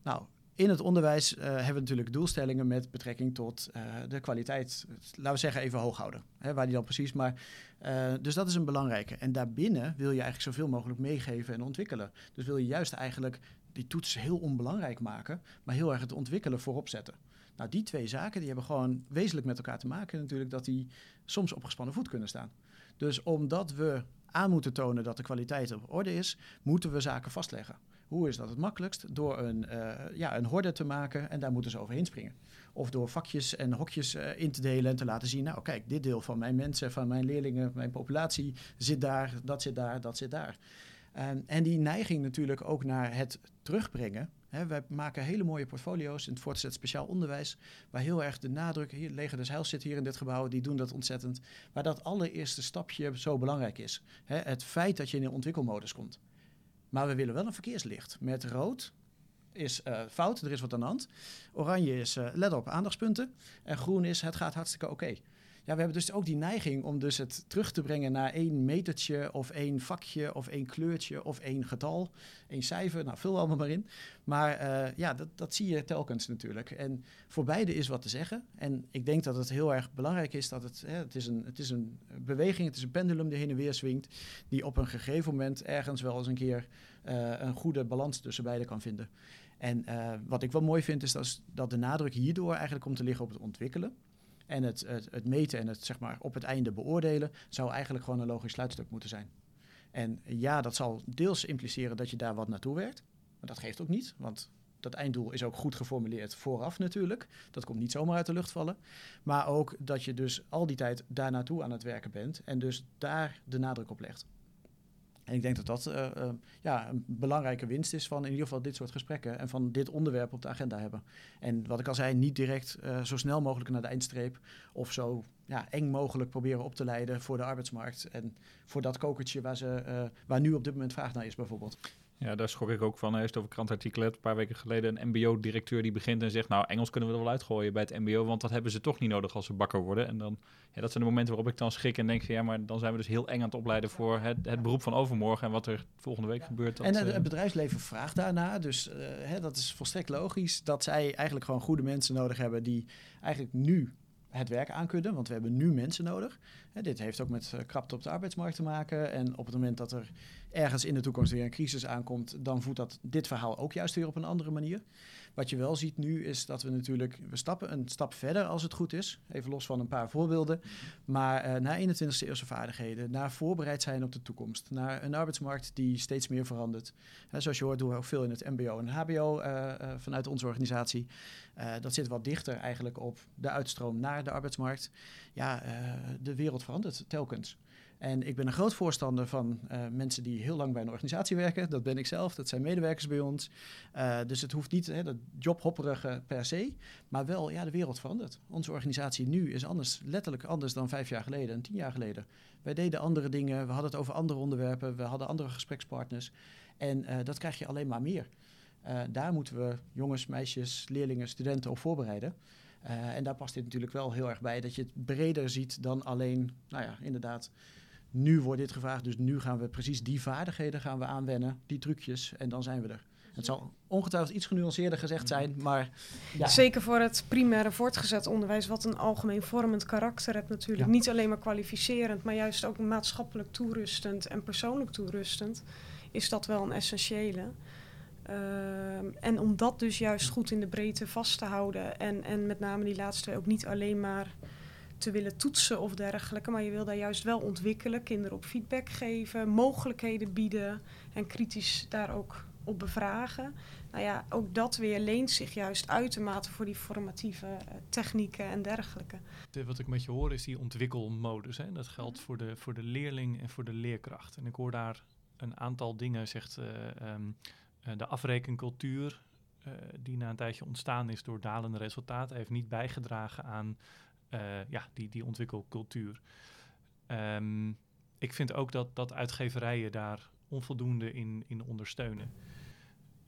Nou, in het onderwijs uh, hebben we natuurlijk doelstellingen met betrekking tot uh, de kwaliteit, laten we zeggen even hoog houden. Hè, waar die dan precies, maar uh, dus dat is een belangrijke. En daarbinnen wil je eigenlijk zoveel mogelijk meegeven en ontwikkelen. Dus wil je juist eigenlijk die toets heel onbelangrijk maken, maar heel erg het ontwikkelen voorop zetten. Nou, die twee zaken die hebben gewoon wezenlijk met elkaar te maken natuurlijk, dat die soms op gespannen voet kunnen staan. Dus omdat we aan moeten tonen dat de kwaliteit op orde is, moeten we zaken vastleggen. Hoe is dat het makkelijkst? Door een, uh, ja, een horde te maken en daar moeten ze overheen springen. Of door vakjes en hokjes uh, in te delen en te laten zien... nou kijk, dit deel van mijn mensen, van mijn leerlingen, mijn populatie... zit daar, dat zit daar, dat zit daar. En die neiging natuurlijk ook naar het terugbrengen... He, wij maken hele mooie portfolio's in het voortgezet speciaal onderwijs, waar heel erg de nadruk, hier, Leger des Heils zit hier in dit gebouw, die doen dat ontzettend, waar dat allereerste stapje zo belangrijk is. He, het feit dat je in een ontwikkelmodus komt. Maar we willen wel een verkeerslicht. Met rood is uh, fout, er is wat aan de hand. Oranje is uh, let op aandachtspunten. En groen is het gaat hartstikke oké. We hebben dus ook die neiging om dus het terug te brengen naar één metertje of één vakje of één kleurtje of één getal, één cijfer. Nou, vul allemaal maar in. Maar uh, ja, dat, dat zie je telkens natuurlijk. En voor beide is wat te zeggen. En ik denk dat het heel erg belangrijk is dat het, hè, het, is een, het is een beweging, het is een pendulum die heen en weer swingt, die op een gegeven moment ergens wel eens een keer uh, een goede balans tussen beide kan vinden. En uh, wat ik wel mooi vind is dat, dat de nadruk hierdoor eigenlijk komt te liggen op het ontwikkelen. En het, het, meten en het zeg maar, op het einde beoordelen zou eigenlijk gewoon een logisch sluitstuk moeten zijn. En ja, dat zal deels impliceren dat je daar wat naartoe werkt. Maar dat geeft ook niet, want dat einddoel is ook goed geformuleerd vooraf natuurlijk. Dat komt niet zomaar uit de lucht vallen. Maar ook dat je dus al die tijd daar naartoe aan het werken bent en dus daar de nadruk op legt. En ik denk dat dat uh, uh, ja, een belangrijke winst is van in ieder geval dit soort gesprekken en van dit onderwerp op de agenda hebben. En wat ik al zei, niet direct uh, zo snel mogelijk naar de eindstreep of zo ja, eng mogelijk proberen op te leiden voor de arbeidsmarkt en voor dat kokertje waar, ze, waar nu op dit moment vraag naar is bijvoorbeeld. Ja, daar schrok ik ook van. Heeft over krantartikelen een paar weken geleden een mbo-directeur die begint en zegt... nou, Engels kunnen we er wel uitgooien bij het mbo... want dat hebben ze toch niet nodig als ze bakker worden. En dan, ja, dat zijn de momenten waarop ik dan schrik en denk... ja, maar dan zijn we dus heel eng aan het opleiden voor het, het beroep van overmorgen... en wat er volgende week gebeurt. Dat, en het, het bedrijfsleven vraagt daarna, dus uh, hè, dat is volstrekt logisch... dat zij eigenlijk gewoon goede mensen nodig hebben die eigenlijk nu het werk aankunnen, want we hebben nu mensen nodig. Dit heeft ook met uh, krapte op de arbeidsmarkt te maken. En op het moment dat er ergens in de toekomst weer een crisis aankomt, dan voedt dat dit verhaal ook juist weer op een andere manier. Wat je wel ziet nu is dat we natuurlijk, we stappen een stap verder als het goed is. Even los van een paar voorbeelden. Maar uh, naar 21e eeuwse vaardigheden, naar voorbereid zijn op de toekomst. Naar een arbeidsmarkt die steeds meer verandert. Zoals je hoort doen we ook veel in het mbo en hbo uh, uh, vanuit onze organisatie. dat zit wat dichter eigenlijk op de uitstroom naar de arbeidsmarkt. Ja, de wereld verandert telkens. En ik ben een groot voorstander van uh, mensen die heel lang bij een organisatie werken. Dat ben ik zelf, dat zijn medewerkers bij ons. Uh, dus het hoeft niet hè, dat jobhopperige per se, maar wel, ja, de wereld verandert. Onze organisatie nu is anders, letterlijk anders dan vijf jaar geleden en tien jaar geleden. Wij deden andere dingen, we hadden het over andere onderwerpen, we hadden andere gesprekspartners. En uh, dat krijg je alleen maar meer. daar moeten we jongens, meisjes, leerlingen, studenten op voorbereiden. en daar past dit natuurlijk wel heel erg bij, dat je het breder ziet dan alleen, nou ja, inderdaad nu wordt dit gevraagd, dus nu gaan we precies die vaardigheden gaan we aanwennen, die trucjes, en dan zijn we er. Het zal ongetwijfeld iets genuanceerder gezegd zijn, maar... Ja. Zeker voor het primaire voortgezet onderwijs, wat een algemeen vormend karakter heeft natuurlijk. Niet alleen maar kwalificerend, maar juist ook maatschappelijk toerustend en persoonlijk toerustend, is dat wel een essentiële. Uh, en om dat dus juist goed in de breedte vast te houden en, en met name die laatste ook niet alleen maar te willen toetsen of dergelijke. Maar je wil daar juist wel ontwikkelen, kinderen op feedback geven, mogelijkheden bieden en kritisch daar ook op bevragen. Nou ja, ook dat weer leent zich juist uitermate voor die formatieve uh, technieken en dergelijke. De, wat ik met je hoor is die ontwikkelmodus. Hè? Dat geldt voor de, voor de leerling en voor de leerkracht. En ik hoor daar een aantal dingen, zegt uh, um, uh, de afrekencultuur, die na een tijdje ontstaan is door dalende resultaten, heeft niet bijgedragen aan uh, ja, die, die ontwikkelcultuur. Um, ik vind ook dat, dat uitgeverijen daar onvoldoende in, in ondersteunen.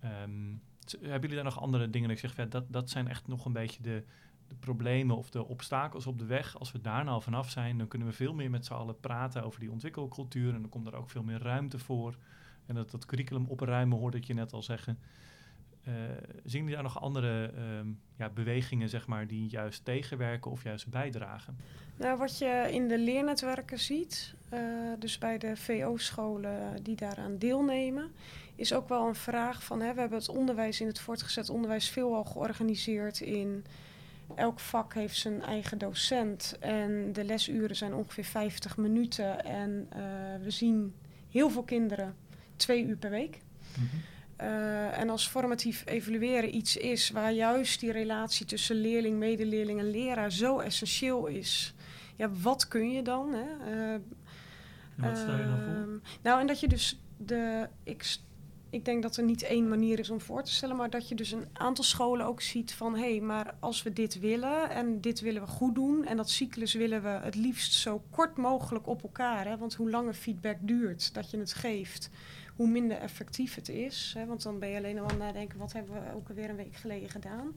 Um, hebben jullie daar nog andere dingen? Ik zeg, dat, dat zijn echt nog een beetje de, de problemen of de obstakels op de weg. Als we daar nou vanaf zijn, dan kunnen we veel meer met z'n allen praten over die ontwikkelcultuur. En dan komt er ook veel meer ruimte voor. En dat, dat curriculum opruimen hoorde ik je net al zeggen. Uh, zien jullie daar nog andere um, ja, bewegingen, zeg maar, die juist tegenwerken of juist bijdragen? Nou, wat je in de leernetwerken ziet, uh, dus bij de VO-scholen die daaraan deelnemen, is ook wel een vraag van, hè, we hebben het onderwijs in het voortgezet onderwijs veelal georganiseerd in elk vak heeft zijn eigen docent en de lesuren zijn ongeveer 50 minuten en uh, we zien heel veel kinderen twee uur per week. Mm -hmm. Uh, en als formatief evalueren iets is waar juist die relatie tussen leerling, medeleerling en leraar zo essentieel is. Ja, wat kun je dan? Hè? Uh, wat stel je dan voor? Ehm, nou, en dat je dus de. Ik, ik denk dat er niet één manier is om voor te stellen, maar dat je dus een aantal scholen ook ziet van hé, hey, maar als we dit willen en dit willen we goed doen en dat cyclus willen we het liefst zo kort mogelijk op elkaar, hè, want hoe langer feedback duurt dat je het geeft, hoe minder effectief het is. Hè, want dan ben je alleen al aan het nadenken, wat hebben we ook alweer een week geleden gedaan.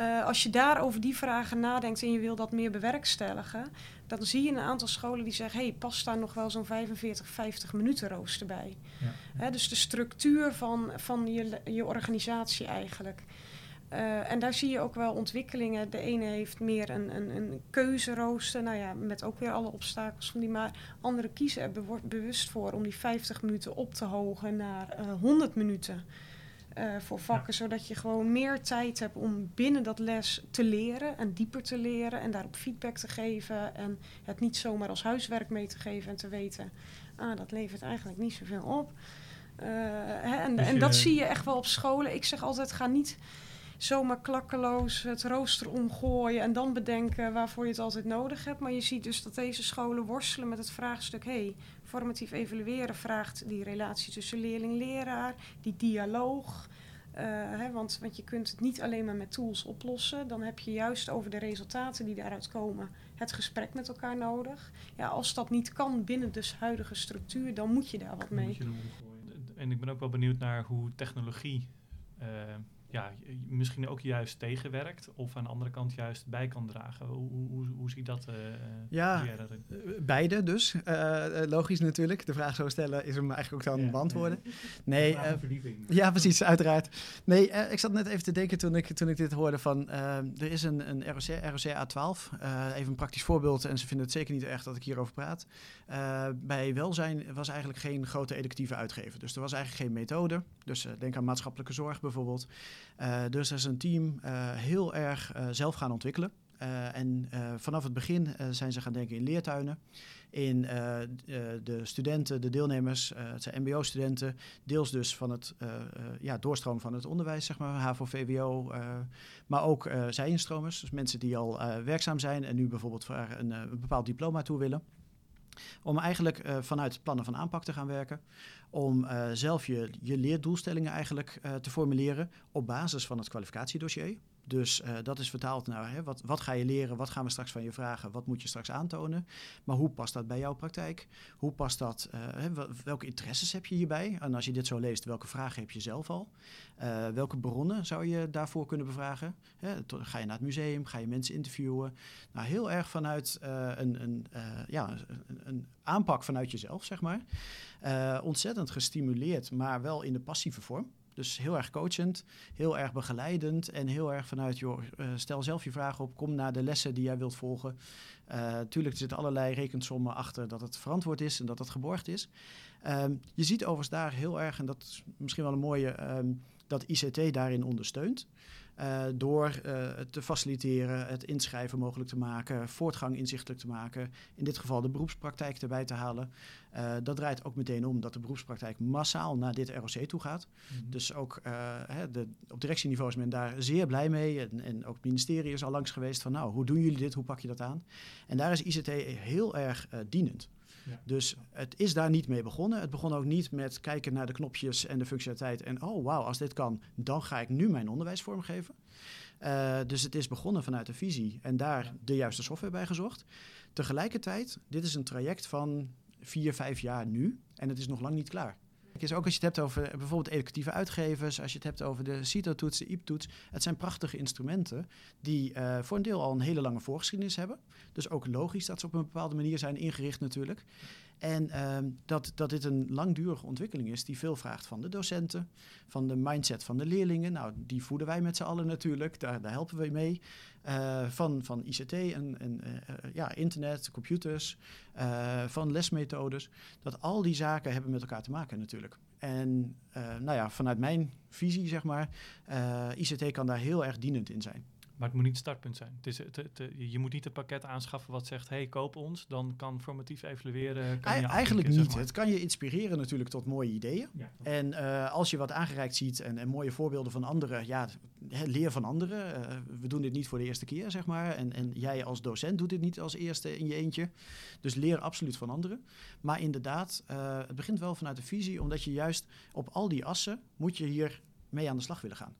Uh, als je daar over die vragen nadenkt en je wil dat meer bewerkstelligen, dan zie je een aantal scholen die zeggen: hé, hey, past daar nog wel zo'n 45, 50 minuten rooster bij. Ja. Hè, dus de structuur van, van je, je organisatie eigenlijk. Uh, en daar zie je ook wel ontwikkelingen. De ene heeft meer een, een, een keuzerooster, nou ja, met ook weer alle obstakels van die. Maar anderen kiezen er bewust voor om die 50 minuten op te hogen naar uh, 100 minuten uh, voor vakken. Ja. Zodat je gewoon meer tijd hebt om binnen dat les te leren en dieper te leren. En daarop feedback te geven. En het niet zomaar als huiswerk mee te geven en te weten, ah, dat levert eigenlijk niet zoveel op. Hè, en, dus en dat zie je echt wel op scholen. Ik zeg altijd, ga niet zomaar klakkeloos het rooster omgooien en dan bedenken waarvoor je het altijd nodig hebt. Maar je ziet dus dat deze scholen worstelen met het vraagstuk: hey, formatief evalueren vraagt die relatie tussen leerling-leraar, die dialoog. Uh, hè, want, want je kunt het niet alleen maar met tools oplossen. Dan heb je juist over de resultaten die daaruit komen het gesprek met elkaar nodig. Ja, als dat niet kan binnen de huidige structuur, dan moet je daar wat mee. En ik ben ook wel benieuwd naar hoe technologie uh, ja, misschien ook juist tegenwerkt of aan de andere kant juist bij kan dragen. Hoe, hoe, hoe zie dat? Uh, ja, dat beide dus. Uh, logisch natuurlijk. De vraag zo stellen is hem eigenlijk ook dan ja, beantwoorden. Nee, uh, ja, precies, uiteraard. Nee, ik zat net even te denken toen ik, toen ik dit hoorde van er is een, een ROC, ROC A12. even een praktisch voorbeeld en ze vinden het zeker niet erg dat ik hierover praat. Bij welzijn was eigenlijk geen grote educatieve uitgever. Dus er was eigenlijk geen methode. Dus denk aan maatschappelijke zorg bijvoorbeeld. Uh, dus er is een team uh, heel erg uh, zelf gaan ontwikkelen. en vanaf het begin zijn ze gaan denken in leertuinen. In de studenten, de deelnemers, het zijn mbo-studenten, deels dus van het ja, doorstroom van het onderwijs, zeg maar, HAVO, VWO, maar ook zij-instromers, dus mensen die al werkzaam zijn en nu bijvoorbeeld voor een, een bepaald diploma toe willen. Om eigenlijk uh, vanuit plannen van aanpak te gaan werken. Om uh, zelf je, je leerdoelstellingen eigenlijk uh, te formuleren op basis van het kwalificatiedossier. Dus uh, dat is vertaald naar hè, wat, wat ga je leren, wat gaan we straks van je vragen, wat moet je straks aantonen. Maar hoe past dat bij jouw praktijk? Hoe past dat, hè, welke interesses heb je hierbij? En als je dit zo leest, welke vragen heb je zelf al? Uh, welke bronnen zou je daarvoor kunnen bevragen? Hè, ga je naar het museum, ga je mensen interviewen? Nou, heel erg vanuit een, een, ja, een, een, aanpak vanuit jezelf, zeg maar. ontzettend gestimuleerd, maar wel in de passieve vorm. Dus heel erg coachend, heel erg begeleidend en heel erg vanuit, joh, uh, stel zelf je vragen op, kom naar de lessen die jij wilt volgen. Uh, tuurlijk, zitten allerlei rekensommen achter dat het verantwoord is en dat het geborgd is. Um, je ziet overigens daar heel erg, en dat is misschien wel een mooie, um, dat ICT daarin ondersteunt. Uh, door uh, het te faciliteren, het inschrijven mogelijk te maken, voortgang inzichtelijk te maken. In dit geval de beroepspraktijk erbij te halen. Uh, dat draait ook meteen om dat de beroepspraktijk massaal naar dit ROC toe gaat. Mm -hmm. Dus ook hè, de, op directieniveau is men daar zeer blij mee. En, en, ook het ministerie is al langs geweest van nou, hoe doen jullie dit, hoe pak je dat aan? En daar is ICT heel erg dienend. Ja. Dus het is daar niet mee begonnen. Het begon ook niet met kijken naar de knopjes en de functionaliteit. En oh, wauw, als dit kan, dan ga ik nu mijn onderwijs vormgeven. Uh, dus het is begonnen vanuit de visie en daar ja. de juiste software bij gezocht. Tegelijkertijd, dit is een traject van vier, vijf jaar nu en het is nog lang niet klaar. Is ook als je het hebt over bijvoorbeeld educatieve uitgevers, als je het hebt over de CITO-toets, de IEP-toets. Het zijn prachtige instrumenten die uh, voor een deel al een hele lange voorgeschiedenis hebben. Dus ook logisch dat ze op een bepaalde manier zijn ingericht natuurlijk. En uh, dat, dat dit een langdurige ontwikkeling is die veel vraagt van de docenten, van de mindset van de leerlingen. Nou, die voeden wij met z'n allen natuurlijk, daar, daar helpen we mee. Uh, van, van ICT en, en uh, ja, internet, computers, van lesmethodes. Dat al die zaken hebben met elkaar te maken natuurlijk. En nou ja, vanuit mijn visie, zeg maar, ICT kan daar heel erg dienend in zijn. Maar het moet niet het startpunt zijn. Het is, het, het, je moet niet een pakket aanschaffen wat zegt: hey, koop ons. Dan kan formatief evalueren. Kan je eigenlijk niet. Zeg maar. Het kan je inspireren natuurlijk tot mooie ideeën. Ja, en uh, als je wat aangereikt ziet en, en, mooie voorbeelden van anderen, ja, leer van anderen. Uh, we doen dit niet voor de eerste keer, zeg maar. En, en jij als docent doet dit niet als eerste in je eentje. Dus leer absoluut van anderen. Maar inderdaad, uh, het begint wel vanuit de visie, omdat je juist op al die assen moet je hier mee aan de slag willen gaan.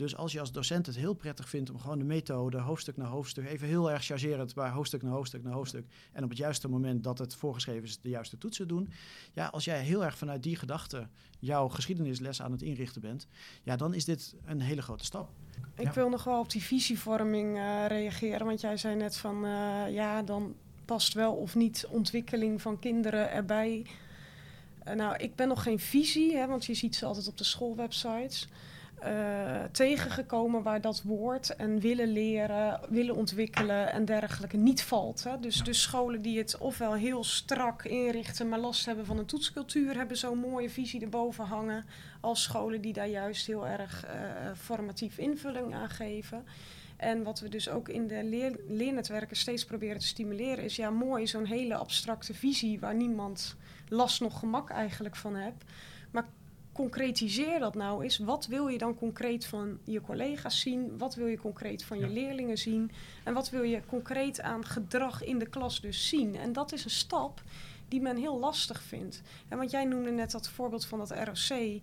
Dus als je als docent het heel prettig vindt om gewoon de methode, hoofdstuk na hoofdstuk, even heel erg chargerend, maar hoofdstuk na hoofdstuk na hoofdstuk, en op het juiste moment dat het voorgeschreven is, de juiste toetsen doen. Ja, als jij heel erg vanuit die gedachte jouw geschiedenisles aan het inrichten bent, ja, dan is dit een hele grote stap. Ik ja. wil nog wel op die visievorming uh, reageren, want jij zei net van, uh, ja, dan past wel of niet ontwikkeling van kinderen erbij. Uh, nou, ik ben nog geen visie, hè, want je ziet ze altijd op de schoolwebsites. Uh, tegengekomen waar dat woord en willen leren, willen ontwikkelen en dergelijke niet valt. Hè. Dus, dus scholen die het ofwel heel strak inrichten, maar last hebben van een toetscultuur, hebben zo'n mooie visie erboven hangen. Als scholen die daar juist heel erg uh, formatief invulling aan geven. En wat we dus ook in de leer leernetwerken steeds proberen te stimuleren, is ja, mooi, zo'n hele abstracte visie waar niemand last nog gemak eigenlijk van hebt. Concretiseer dat nou eens. Wat wil je dan concreet van je collega's zien? Wat wil je concreet van je ja. leerlingen zien? En wat wil je concreet aan gedrag in de klas dus zien? En dat is een stap die men heel lastig vindt. En want jij noemde net dat voorbeeld van dat ROC,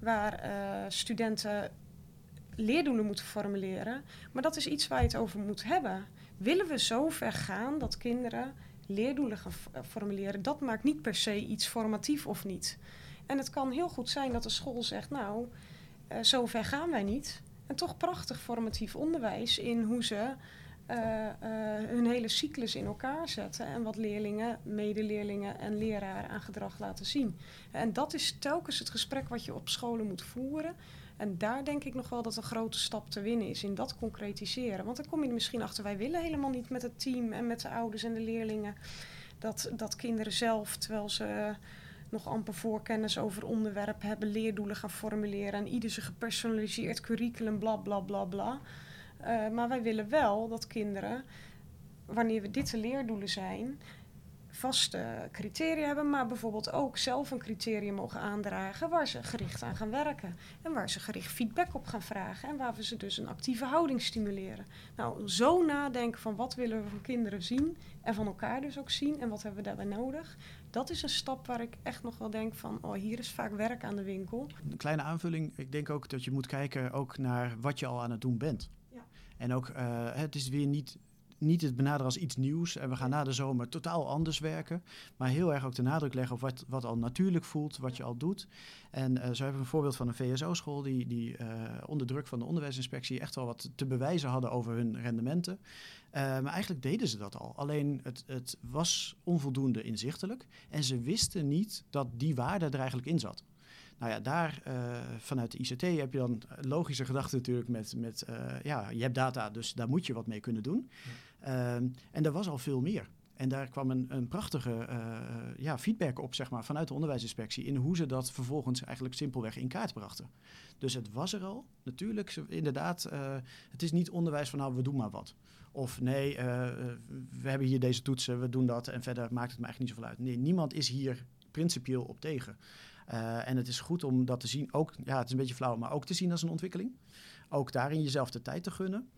waar uh, studenten leerdoelen moeten formuleren. Maar dat is iets waar je het over moet hebben. Willen we zo ver gaan dat kinderen leerdoelen gaan formuleren? Dat maakt niet per se iets formatief of niet. En het kan heel goed zijn dat de school zegt, nou, uh, zo ver gaan wij niet. En toch prachtig formatief onderwijs in hoe ze uh, uh, hun hele cyclus in elkaar zetten. En wat leerlingen, medeleerlingen en leraren aan gedrag laten zien. En dat is telkens het gesprek wat je op scholen moet voeren. En daar denk ik nog wel dat een grote stap te winnen is in dat concretiseren. Want dan kom je er misschien achter, wij willen helemaal niet met het team en met de ouders en de leerlingen. Dat, dat kinderen zelf, terwijl ze nog amper voorkennis over onderwerp hebben, leerdoelen gaan formuleren en ieder zijn gepersonaliseerd curriculum, bla bla bla bla. Uh, maar wij willen wel dat kinderen, wanneer we dit de leerdoelen zijn, vaste criteria hebben, maar bijvoorbeeld ook zelf een criterium mogen aandragen waar ze gericht aan gaan werken. En waar ze gericht feedback op gaan vragen en waar we ze dus een actieve houding stimuleren. Nou, zo nadenken van wat willen we van kinderen zien en van elkaar dus ook zien en wat hebben we daarbij nodig. Dat is een stap waar ik echt nog wel denk van, oh hier is vaak werk aan de winkel. Een kleine aanvulling, ik denk ook dat je moet kijken ook naar wat je al aan het doen bent. Ja. En ook, eh, het is weer niet niet het benaderen als iets nieuws en we gaan na de zomer totaal anders werken. Maar heel erg ook de nadruk leggen op wat, wat al natuurlijk voelt, wat je al doet. En uh, zo hebben we een voorbeeld van een VSO-school die, die uh, onder druk van de onderwijsinspectie echt wel wat te bewijzen hadden over hun rendementen. Uh, maar eigenlijk deden ze dat al. Alleen het, het was onvoldoende inzichtelijk en ze wisten niet dat die waarde er eigenlijk in zat. Nou ja, daar vanuit de ICT heb je dan logische gedachten natuurlijk met, met ja, je hebt data, dus daar moet je wat mee kunnen doen. Uh, en er was al veel meer. En daar kwam een, een prachtige uh, ja, feedback op zeg maar, vanuit de onderwijsinspectie in hoe ze dat vervolgens eigenlijk simpelweg in kaart brachten. Dus het was er al. Natuurlijk, inderdaad, uh, het is niet onderwijs van nou, we doen maar wat. Of nee, uh, we hebben hier deze toetsen, we doen dat en verder maakt het me eigenlijk niet zoveel uit. Nee, niemand is hier principieel op tegen. En het is goed om dat te zien, ook, ja, het is een beetje flauw, maar ook te zien als een ontwikkeling. Ook daarin jezelf de tijd te gunnen.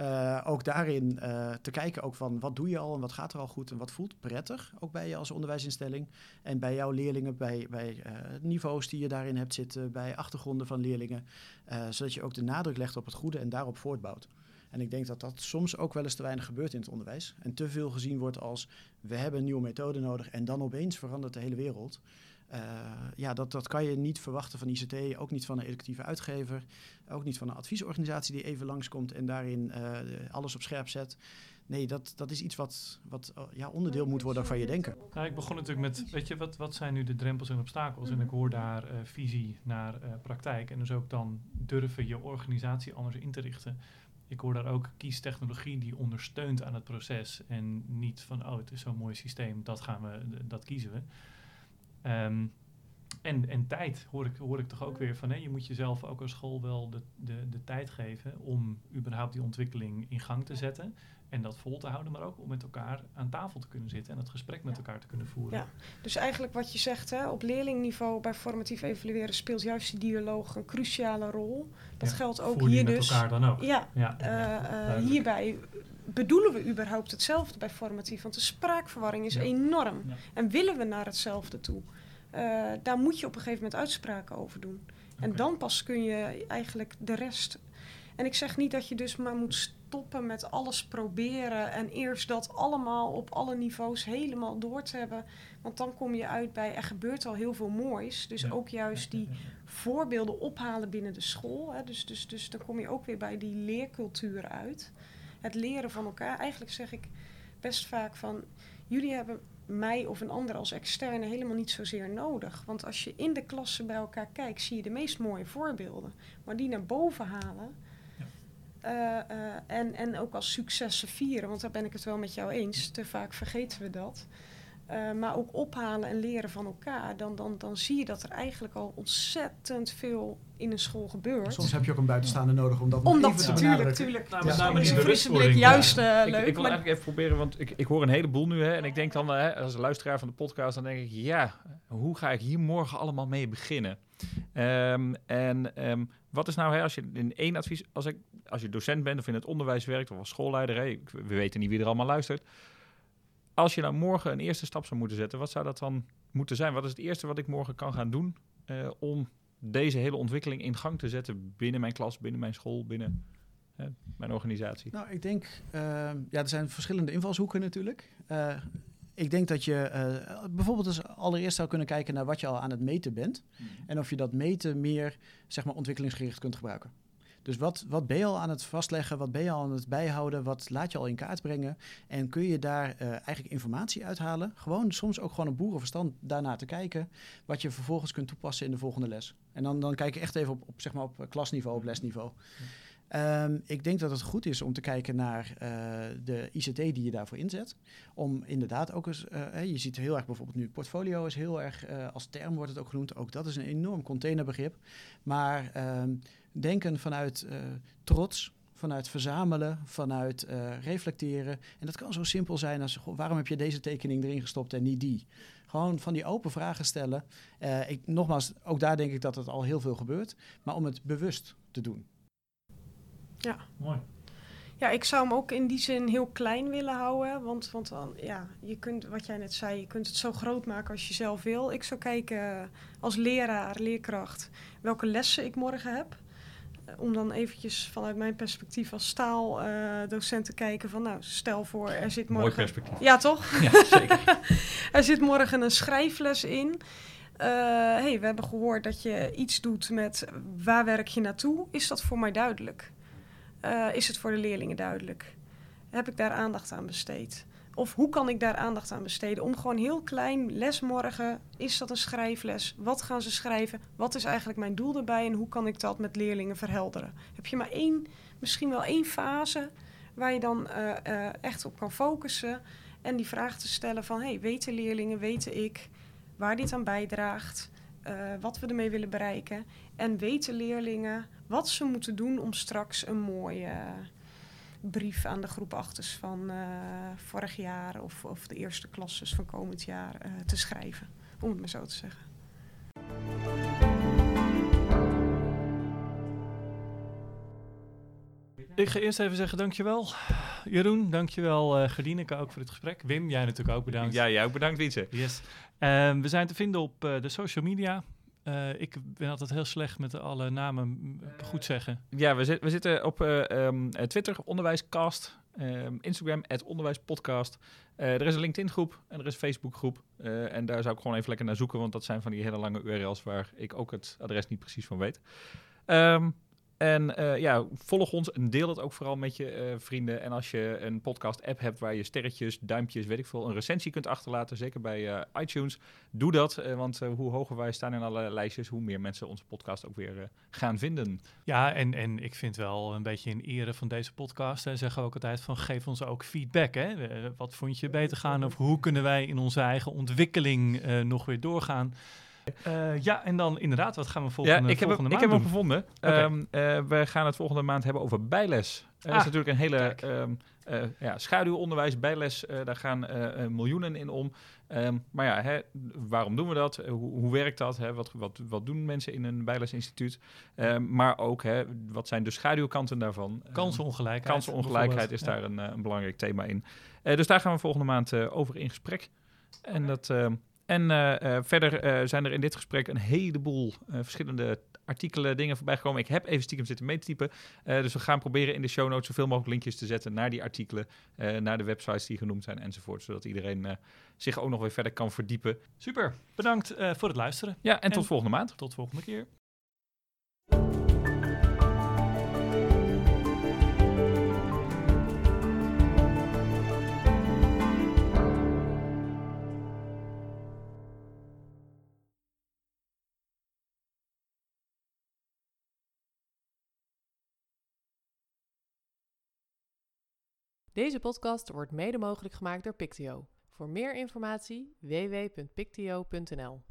Uh, ook daarin uh, te kijken ook van wat doe je al en wat gaat er al goed en wat voelt prettig. Ook bij je als onderwijsinstelling en bij jouw leerlingen, bij, bij niveaus die je daarin hebt zitten, bij achtergronden van leerlingen. zodat je ook de nadruk legt op het goede en daarop voortbouwt. En ik denk dat dat soms ook wel eens te weinig gebeurt in het onderwijs. En te veel gezien wordt als we hebben een nieuwe methode nodig en dan opeens verandert de hele wereld. Uh, ja, dat, dat kan je niet verwachten van ICT, ook niet van een educatieve uitgever, ook niet van een adviesorganisatie die even langskomt en daarin uh, alles op scherp zet. Nee, dat, dat is iets wat, wat ja, onderdeel moet worden van je denken. Ik begon natuurlijk met, weet je, wat, wat zijn nu de drempels en obstakels? En ik hoor daar visie naar praktijk en dus ook dan durven je organisatie anders in te richten. Ik hoor daar ook kies technologie die ondersteunt aan het proces en niet van, oh, het is zo'n mooi systeem, dat gaan we, dat kiezen we. Um, en, en tijd hoor ik, hoor ik toch ook weer van, hè, je moet jezelf ook als school wel de, de, de tijd geven om überhaupt die ontwikkeling in gang te zetten. En dat vol te houden, maar ook om met elkaar aan tafel te kunnen zitten en het gesprek met elkaar te kunnen voeren. Ja, dus eigenlijk wat je zegt, hè, op leerlingniveau bij formatief evalueren speelt juist die dialoog een cruciale rol. Dat Ja, geldt ook Voer je hier met dus. elkaar dan ook. Ja, Ja, eh, eh, hierbij bedoelen we überhaupt hetzelfde bij formatief? Want de spraakverwarring is Ja. enorm. Ja. En willen we naar hetzelfde toe? Eh, daar moet je op een gegeven moment uitspraken over doen. En dan pas kun je eigenlijk de rest. En ik zeg niet dat je dus maar moet stoppen met alles proberen en eerst dat allemaal op alle niveaus helemaal door te hebben. Want dan kom je uit bij er gebeurt al heel veel moois. Dus Ja. ook juist die voorbeelden ophalen binnen de school. Hè. Dus, dus, dus dan kom je ook weer bij die leercultuur uit. Het leren van elkaar. Eigenlijk zeg ik best vaak van... jullie hebben mij of een ander als externe helemaal niet zozeer nodig. Want als je in de klassen bij elkaar kijkt... zie je de meest mooie voorbeelden. Maar die naar boven halen... eh, eh, en, en ook als successen vieren, want daar ben ik het wel met jou eens. Te vaak vergeten we dat. Eh, maar ook ophalen en leren van elkaar. Dan, dan, dan zie je dat er eigenlijk al ontzettend veel in een school gebeurt. Soms heb je ook een buitenstaander nodig om dat even te tuurlijk, benadrukken. tuurlijk. Nou, Ja. met name is die een frisse blik juist ja. eh, ik, leuk. ik wil maar eigenlijk even proberen, want ik, ik hoor een heleboel nu. Hè, en ik denk dan, hè, als een luisteraar van de podcast, dan denk ik, ja, hoe ga ik hier morgen allemaal mee beginnen? Ehm, en ehm, wat is nou, hè, als je in één advies, als, ik, als je docent bent of in het onderwijs werkt of als schoolleider, hè, ik- we weten niet wie er allemaal luistert. Als je nou morgen een eerste stap zou moeten zetten, wat zou dat dan moeten zijn? Wat is het eerste wat ik morgen kan gaan doen eh, om deze hele ontwikkeling in gang te zetten binnen mijn klas, binnen mijn school, binnen mijn organisatie? Nou, ik denk, eh, ja, er zijn verschillende invalshoeken natuurlijk. Eh, ik denk dat je bijvoorbeeld als allereerst zou kunnen kijken naar wat je al aan het meten bent. En of je dat meten meer, zeg maar, ontwikkelingsgericht kunt gebruiken. Dus wat, wat ben je al aan het vastleggen? Wat ben je al aan het bijhouden? Wat laat je al in kaart brengen? En kun je daar eh, eigenlijk informatie uithalen? Gewoon soms ook gewoon een boerenverstand daarna te kijken. Wat je vervolgens kunt toepassen in de volgende les. En dan, dan kijk je echt even op, op, zeg maar op eh, klasniveau, op lesniveau. Ehm, ik denk dat het goed is om te kijken naar eh, de ICT die je daarvoor inzet. Om inderdaad ook eens, je ziet heel erg bijvoorbeeld nu portfolio is heel erg, als term wordt het ook genoemd. Ook dat is een enorm containerbegrip. Maar ehm, denken vanuit eh, trots, vanuit verzamelen, vanuit eh, reflecteren. En dat kan zo simpel zijn als, goh, waarom heb je deze tekening erin gestopt en niet die? Gewoon van die open vragen stellen. Eh, ik, nogmaals, ook daar denk ik dat het al heel veel gebeurt. Maar om het bewust te doen. Ja. Mooi. Ja, ik zou hem ook in die zin heel klein willen houden. Want, want dan, ja, je kunt, wat jij net zei, je kunt het zo groot maken als je zelf wil. Ik zou kijken als leraar, leerkracht, welke lessen ik morgen heb. Om dan eventjes vanuit mijn perspectief als staaldocent te kijken van, nou, stel voor, er zit Mooi morgen... perspectief. Ja, toch? Ja, zeker. Er zit morgen een schrijfles in. Eh hey, we hebben gehoord dat je iets doet met waar werk je naartoe. Is dat voor mij duidelijk? Eh, is het voor de leerlingen duidelijk? Heb ik daar aandacht aan besteed? Of hoe kan ik daar aandacht aan besteden? Om gewoon heel klein, les morgen, is dat een schrijfles? Wat gaan ze schrijven? Wat is eigenlijk mijn doel daarbij? En hoe kan ik dat met leerlingen verhelderen? Heb je maar één, misschien wel één fase waar je dan eh, eh, echt op kan focussen. En die vraag te stellen van, hey, weten leerlingen, weten ik waar dit aan bijdraagt? eh, wat we ermee willen bereiken? En weten leerlingen wat ze moeten doen om straks een mooie brief aan de groep achters van eh, vorig jaar of, of de eerste klasses van komend jaar eh, te schrijven, om het maar zo te zeggen. Ik ga eerst even zeggen dankjewel. Jeroen, dankjewel. Uh, Gerdineke ook voor het gesprek. Wim, jij natuurlijk ook bedankt. Ja, jij ook bedankt, Wietse. Yes. Ehm, we zijn te vinden op eh, de social media. Eh, ik ben altijd heel slecht met alle namen mm, goed zeggen. Ja, we, zit- we zitten op eh, ehm, eh, Twitter, Onderwijscast. ehm, Instagram, het Onderwijspodcast. Eh, er is een LinkedIn-groep en er is een Facebook-groep. Eh, en daar zou ik gewoon even lekker naar zoeken, want dat zijn van die hele lange URL's waar ik ook het adres niet precies van weet. Ehm, en eh, ja, volg ons en deel het ook vooral met je eh, vrienden. En als je een podcast-app hebt waar je sterretjes, duimpjes, weet ik veel, een recensie kunt achterlaten, zeker bij eh, iTunes, doe dat. want hoe hoger wij staan in alle lijstjes, hoe meer mensen onze podcast ook weer gaan vinden. Ja, en, en ik vind wel een beetje in ere van deze podcast. Hè, zeggen we ook altijd van geef ons ook feedback. Hè? Wat vond je beter gaan? Of hoe kunnen wij in onze eigen ontwikkeling nog weer doorgaan? Eh, ja, en dan inderdaad, wat gaan we volgende, ja, ik heb, hem, volgende ik heb maand hem gevonden. Ehm, eh, we gaan het volgende maand hebben over bijles. Dat Ah, is natuurlijk een hele ehm, eh, ja, schaduwonderwijs, bijles. daar gaan miljoenen in om. Ehm, maar ja, hè, waarom doen we dat? Hoe, hoe werkt dat? Hè? Wat, wat, wat doen mensen in een bijlesinstituut? Maar ook, hè, wat zijn de schaduwkanten daarvan? Kansenongelijkheid. Kansenongelijkheid is daar een, een belangrijk thema in. Dus daar gaan we volgende maand over in gesprek. En, dat, en eh, eh, verder eh, zijn er in dit gesprek een heleboel verschillende artikelen, dingen voorbij gekomen. Ik heb even stiekem zitten meetypen. Eh dus we gaan proberen in de show notes zoveel mogelijk linkjes te zetten naar die artikelen, naar de websites die genoemd zijn enzovoort. Zodat iedereen zich ook nog weer verder kan verdiepen. Super, bedankt voor het luisteren. Ja, en, En- tot volgende maand. Tot volgende keer. Deze podcast wordt mede mogelijk gemaakt door Pictio. Voor meer informatie www.pictio.nl